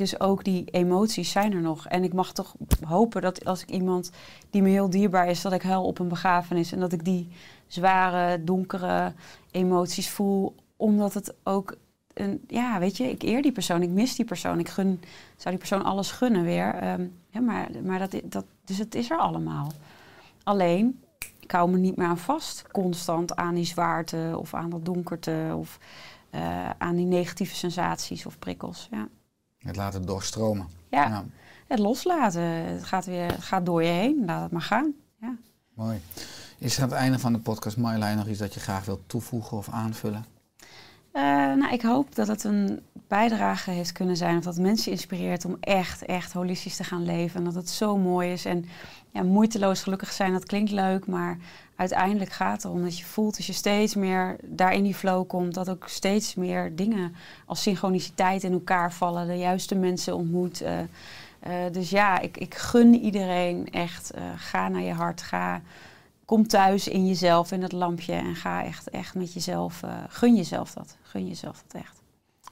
Dus ook die emoties zijn er nog. En ik mag toch hopen dat als ik iemand die me heel dierbaar is, dat ik huil op een begrafenis. En dat ik die zware, donkere emoties voel. Omdat het ook, een, ja, weet je, ik eer die persoon, ik mis die persoon. Ik gun, zou die persoon alles gunnen weer. Ehm, ja, maar maar dat, dat, dus het is er allemaal. Alleen, ik hou me niet meer aan vast, constant aan die zwaarte of aan dat donkerte of eh, aan die negatieve sensaties of prikkels. Ja. Het laten doorstromen. Ja, Ja, het loslaten. Het gaat, weer, het gaat door je heen. Laat het maar gaan. Ja. mooi. Is er aan het einde van de podcast, Marjolein, nog iets dat je graag wilt toevoegen of aanvullen? Eh, nou, ik hoop dat het een bijdrage heeft kunnen zijn. Of dat mensen inspireert om echt, echt holistisch te gaan leven. En dat het zo mooi is. En ja, moeiteloos gelukkig zijn, dat klinkt leuk. Maar uiteindelijk gaat erom dat je voelt als je steeds meer daar in die flow komt. Dat ook steeds meer dingen als synchroniciteit in elkaar vallen. De juiste mensen ontmoet. eh, eh, dus ja, ik, ik gun iedereen echt. eh, ga naar je hart. Ga, kom thuis in jezelf, in het lampje. En ga echt, echt met jezelf. gun jezelf dat. Gun jezelf dat echt.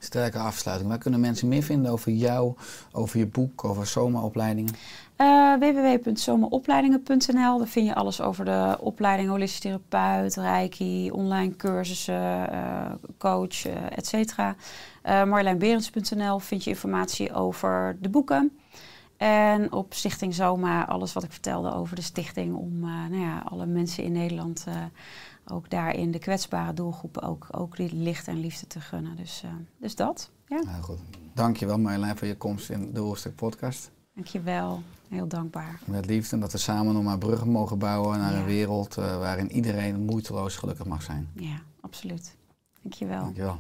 Sterke afsluiting. Waar kunnen mensen meer vinden over jou, over je boek, over SOMA-opleidingen? Eh www.zomeropleidingen.nl. Daar vind je alles over de opleiding holistisch therapeut, reiki, online cursussen, eh, coach, eh et cetera. Marjoleинberends.nl vind je informatie over de boeken. En op Stichting Zoma alles wat ik vertelde over de stichting om nou ja, alle mensen in Nederland ook daarin de kwetsbare doelgroepen ook, ook licht en liefde te gunnen. Dus, dus dat. Ja, Nou goed. Dankjewel Marjolein voor je komst in de Oerstuk podcast. Dankjewel. Heel dankbaar. Met liefde en dat we samen nog maar bruggen mogen bouwen naar Ja. een wereld eh, waarin iedereen moeiteloos gelukkig mag zijn. Ja, absoluut. Dankjewel. Dankjewel.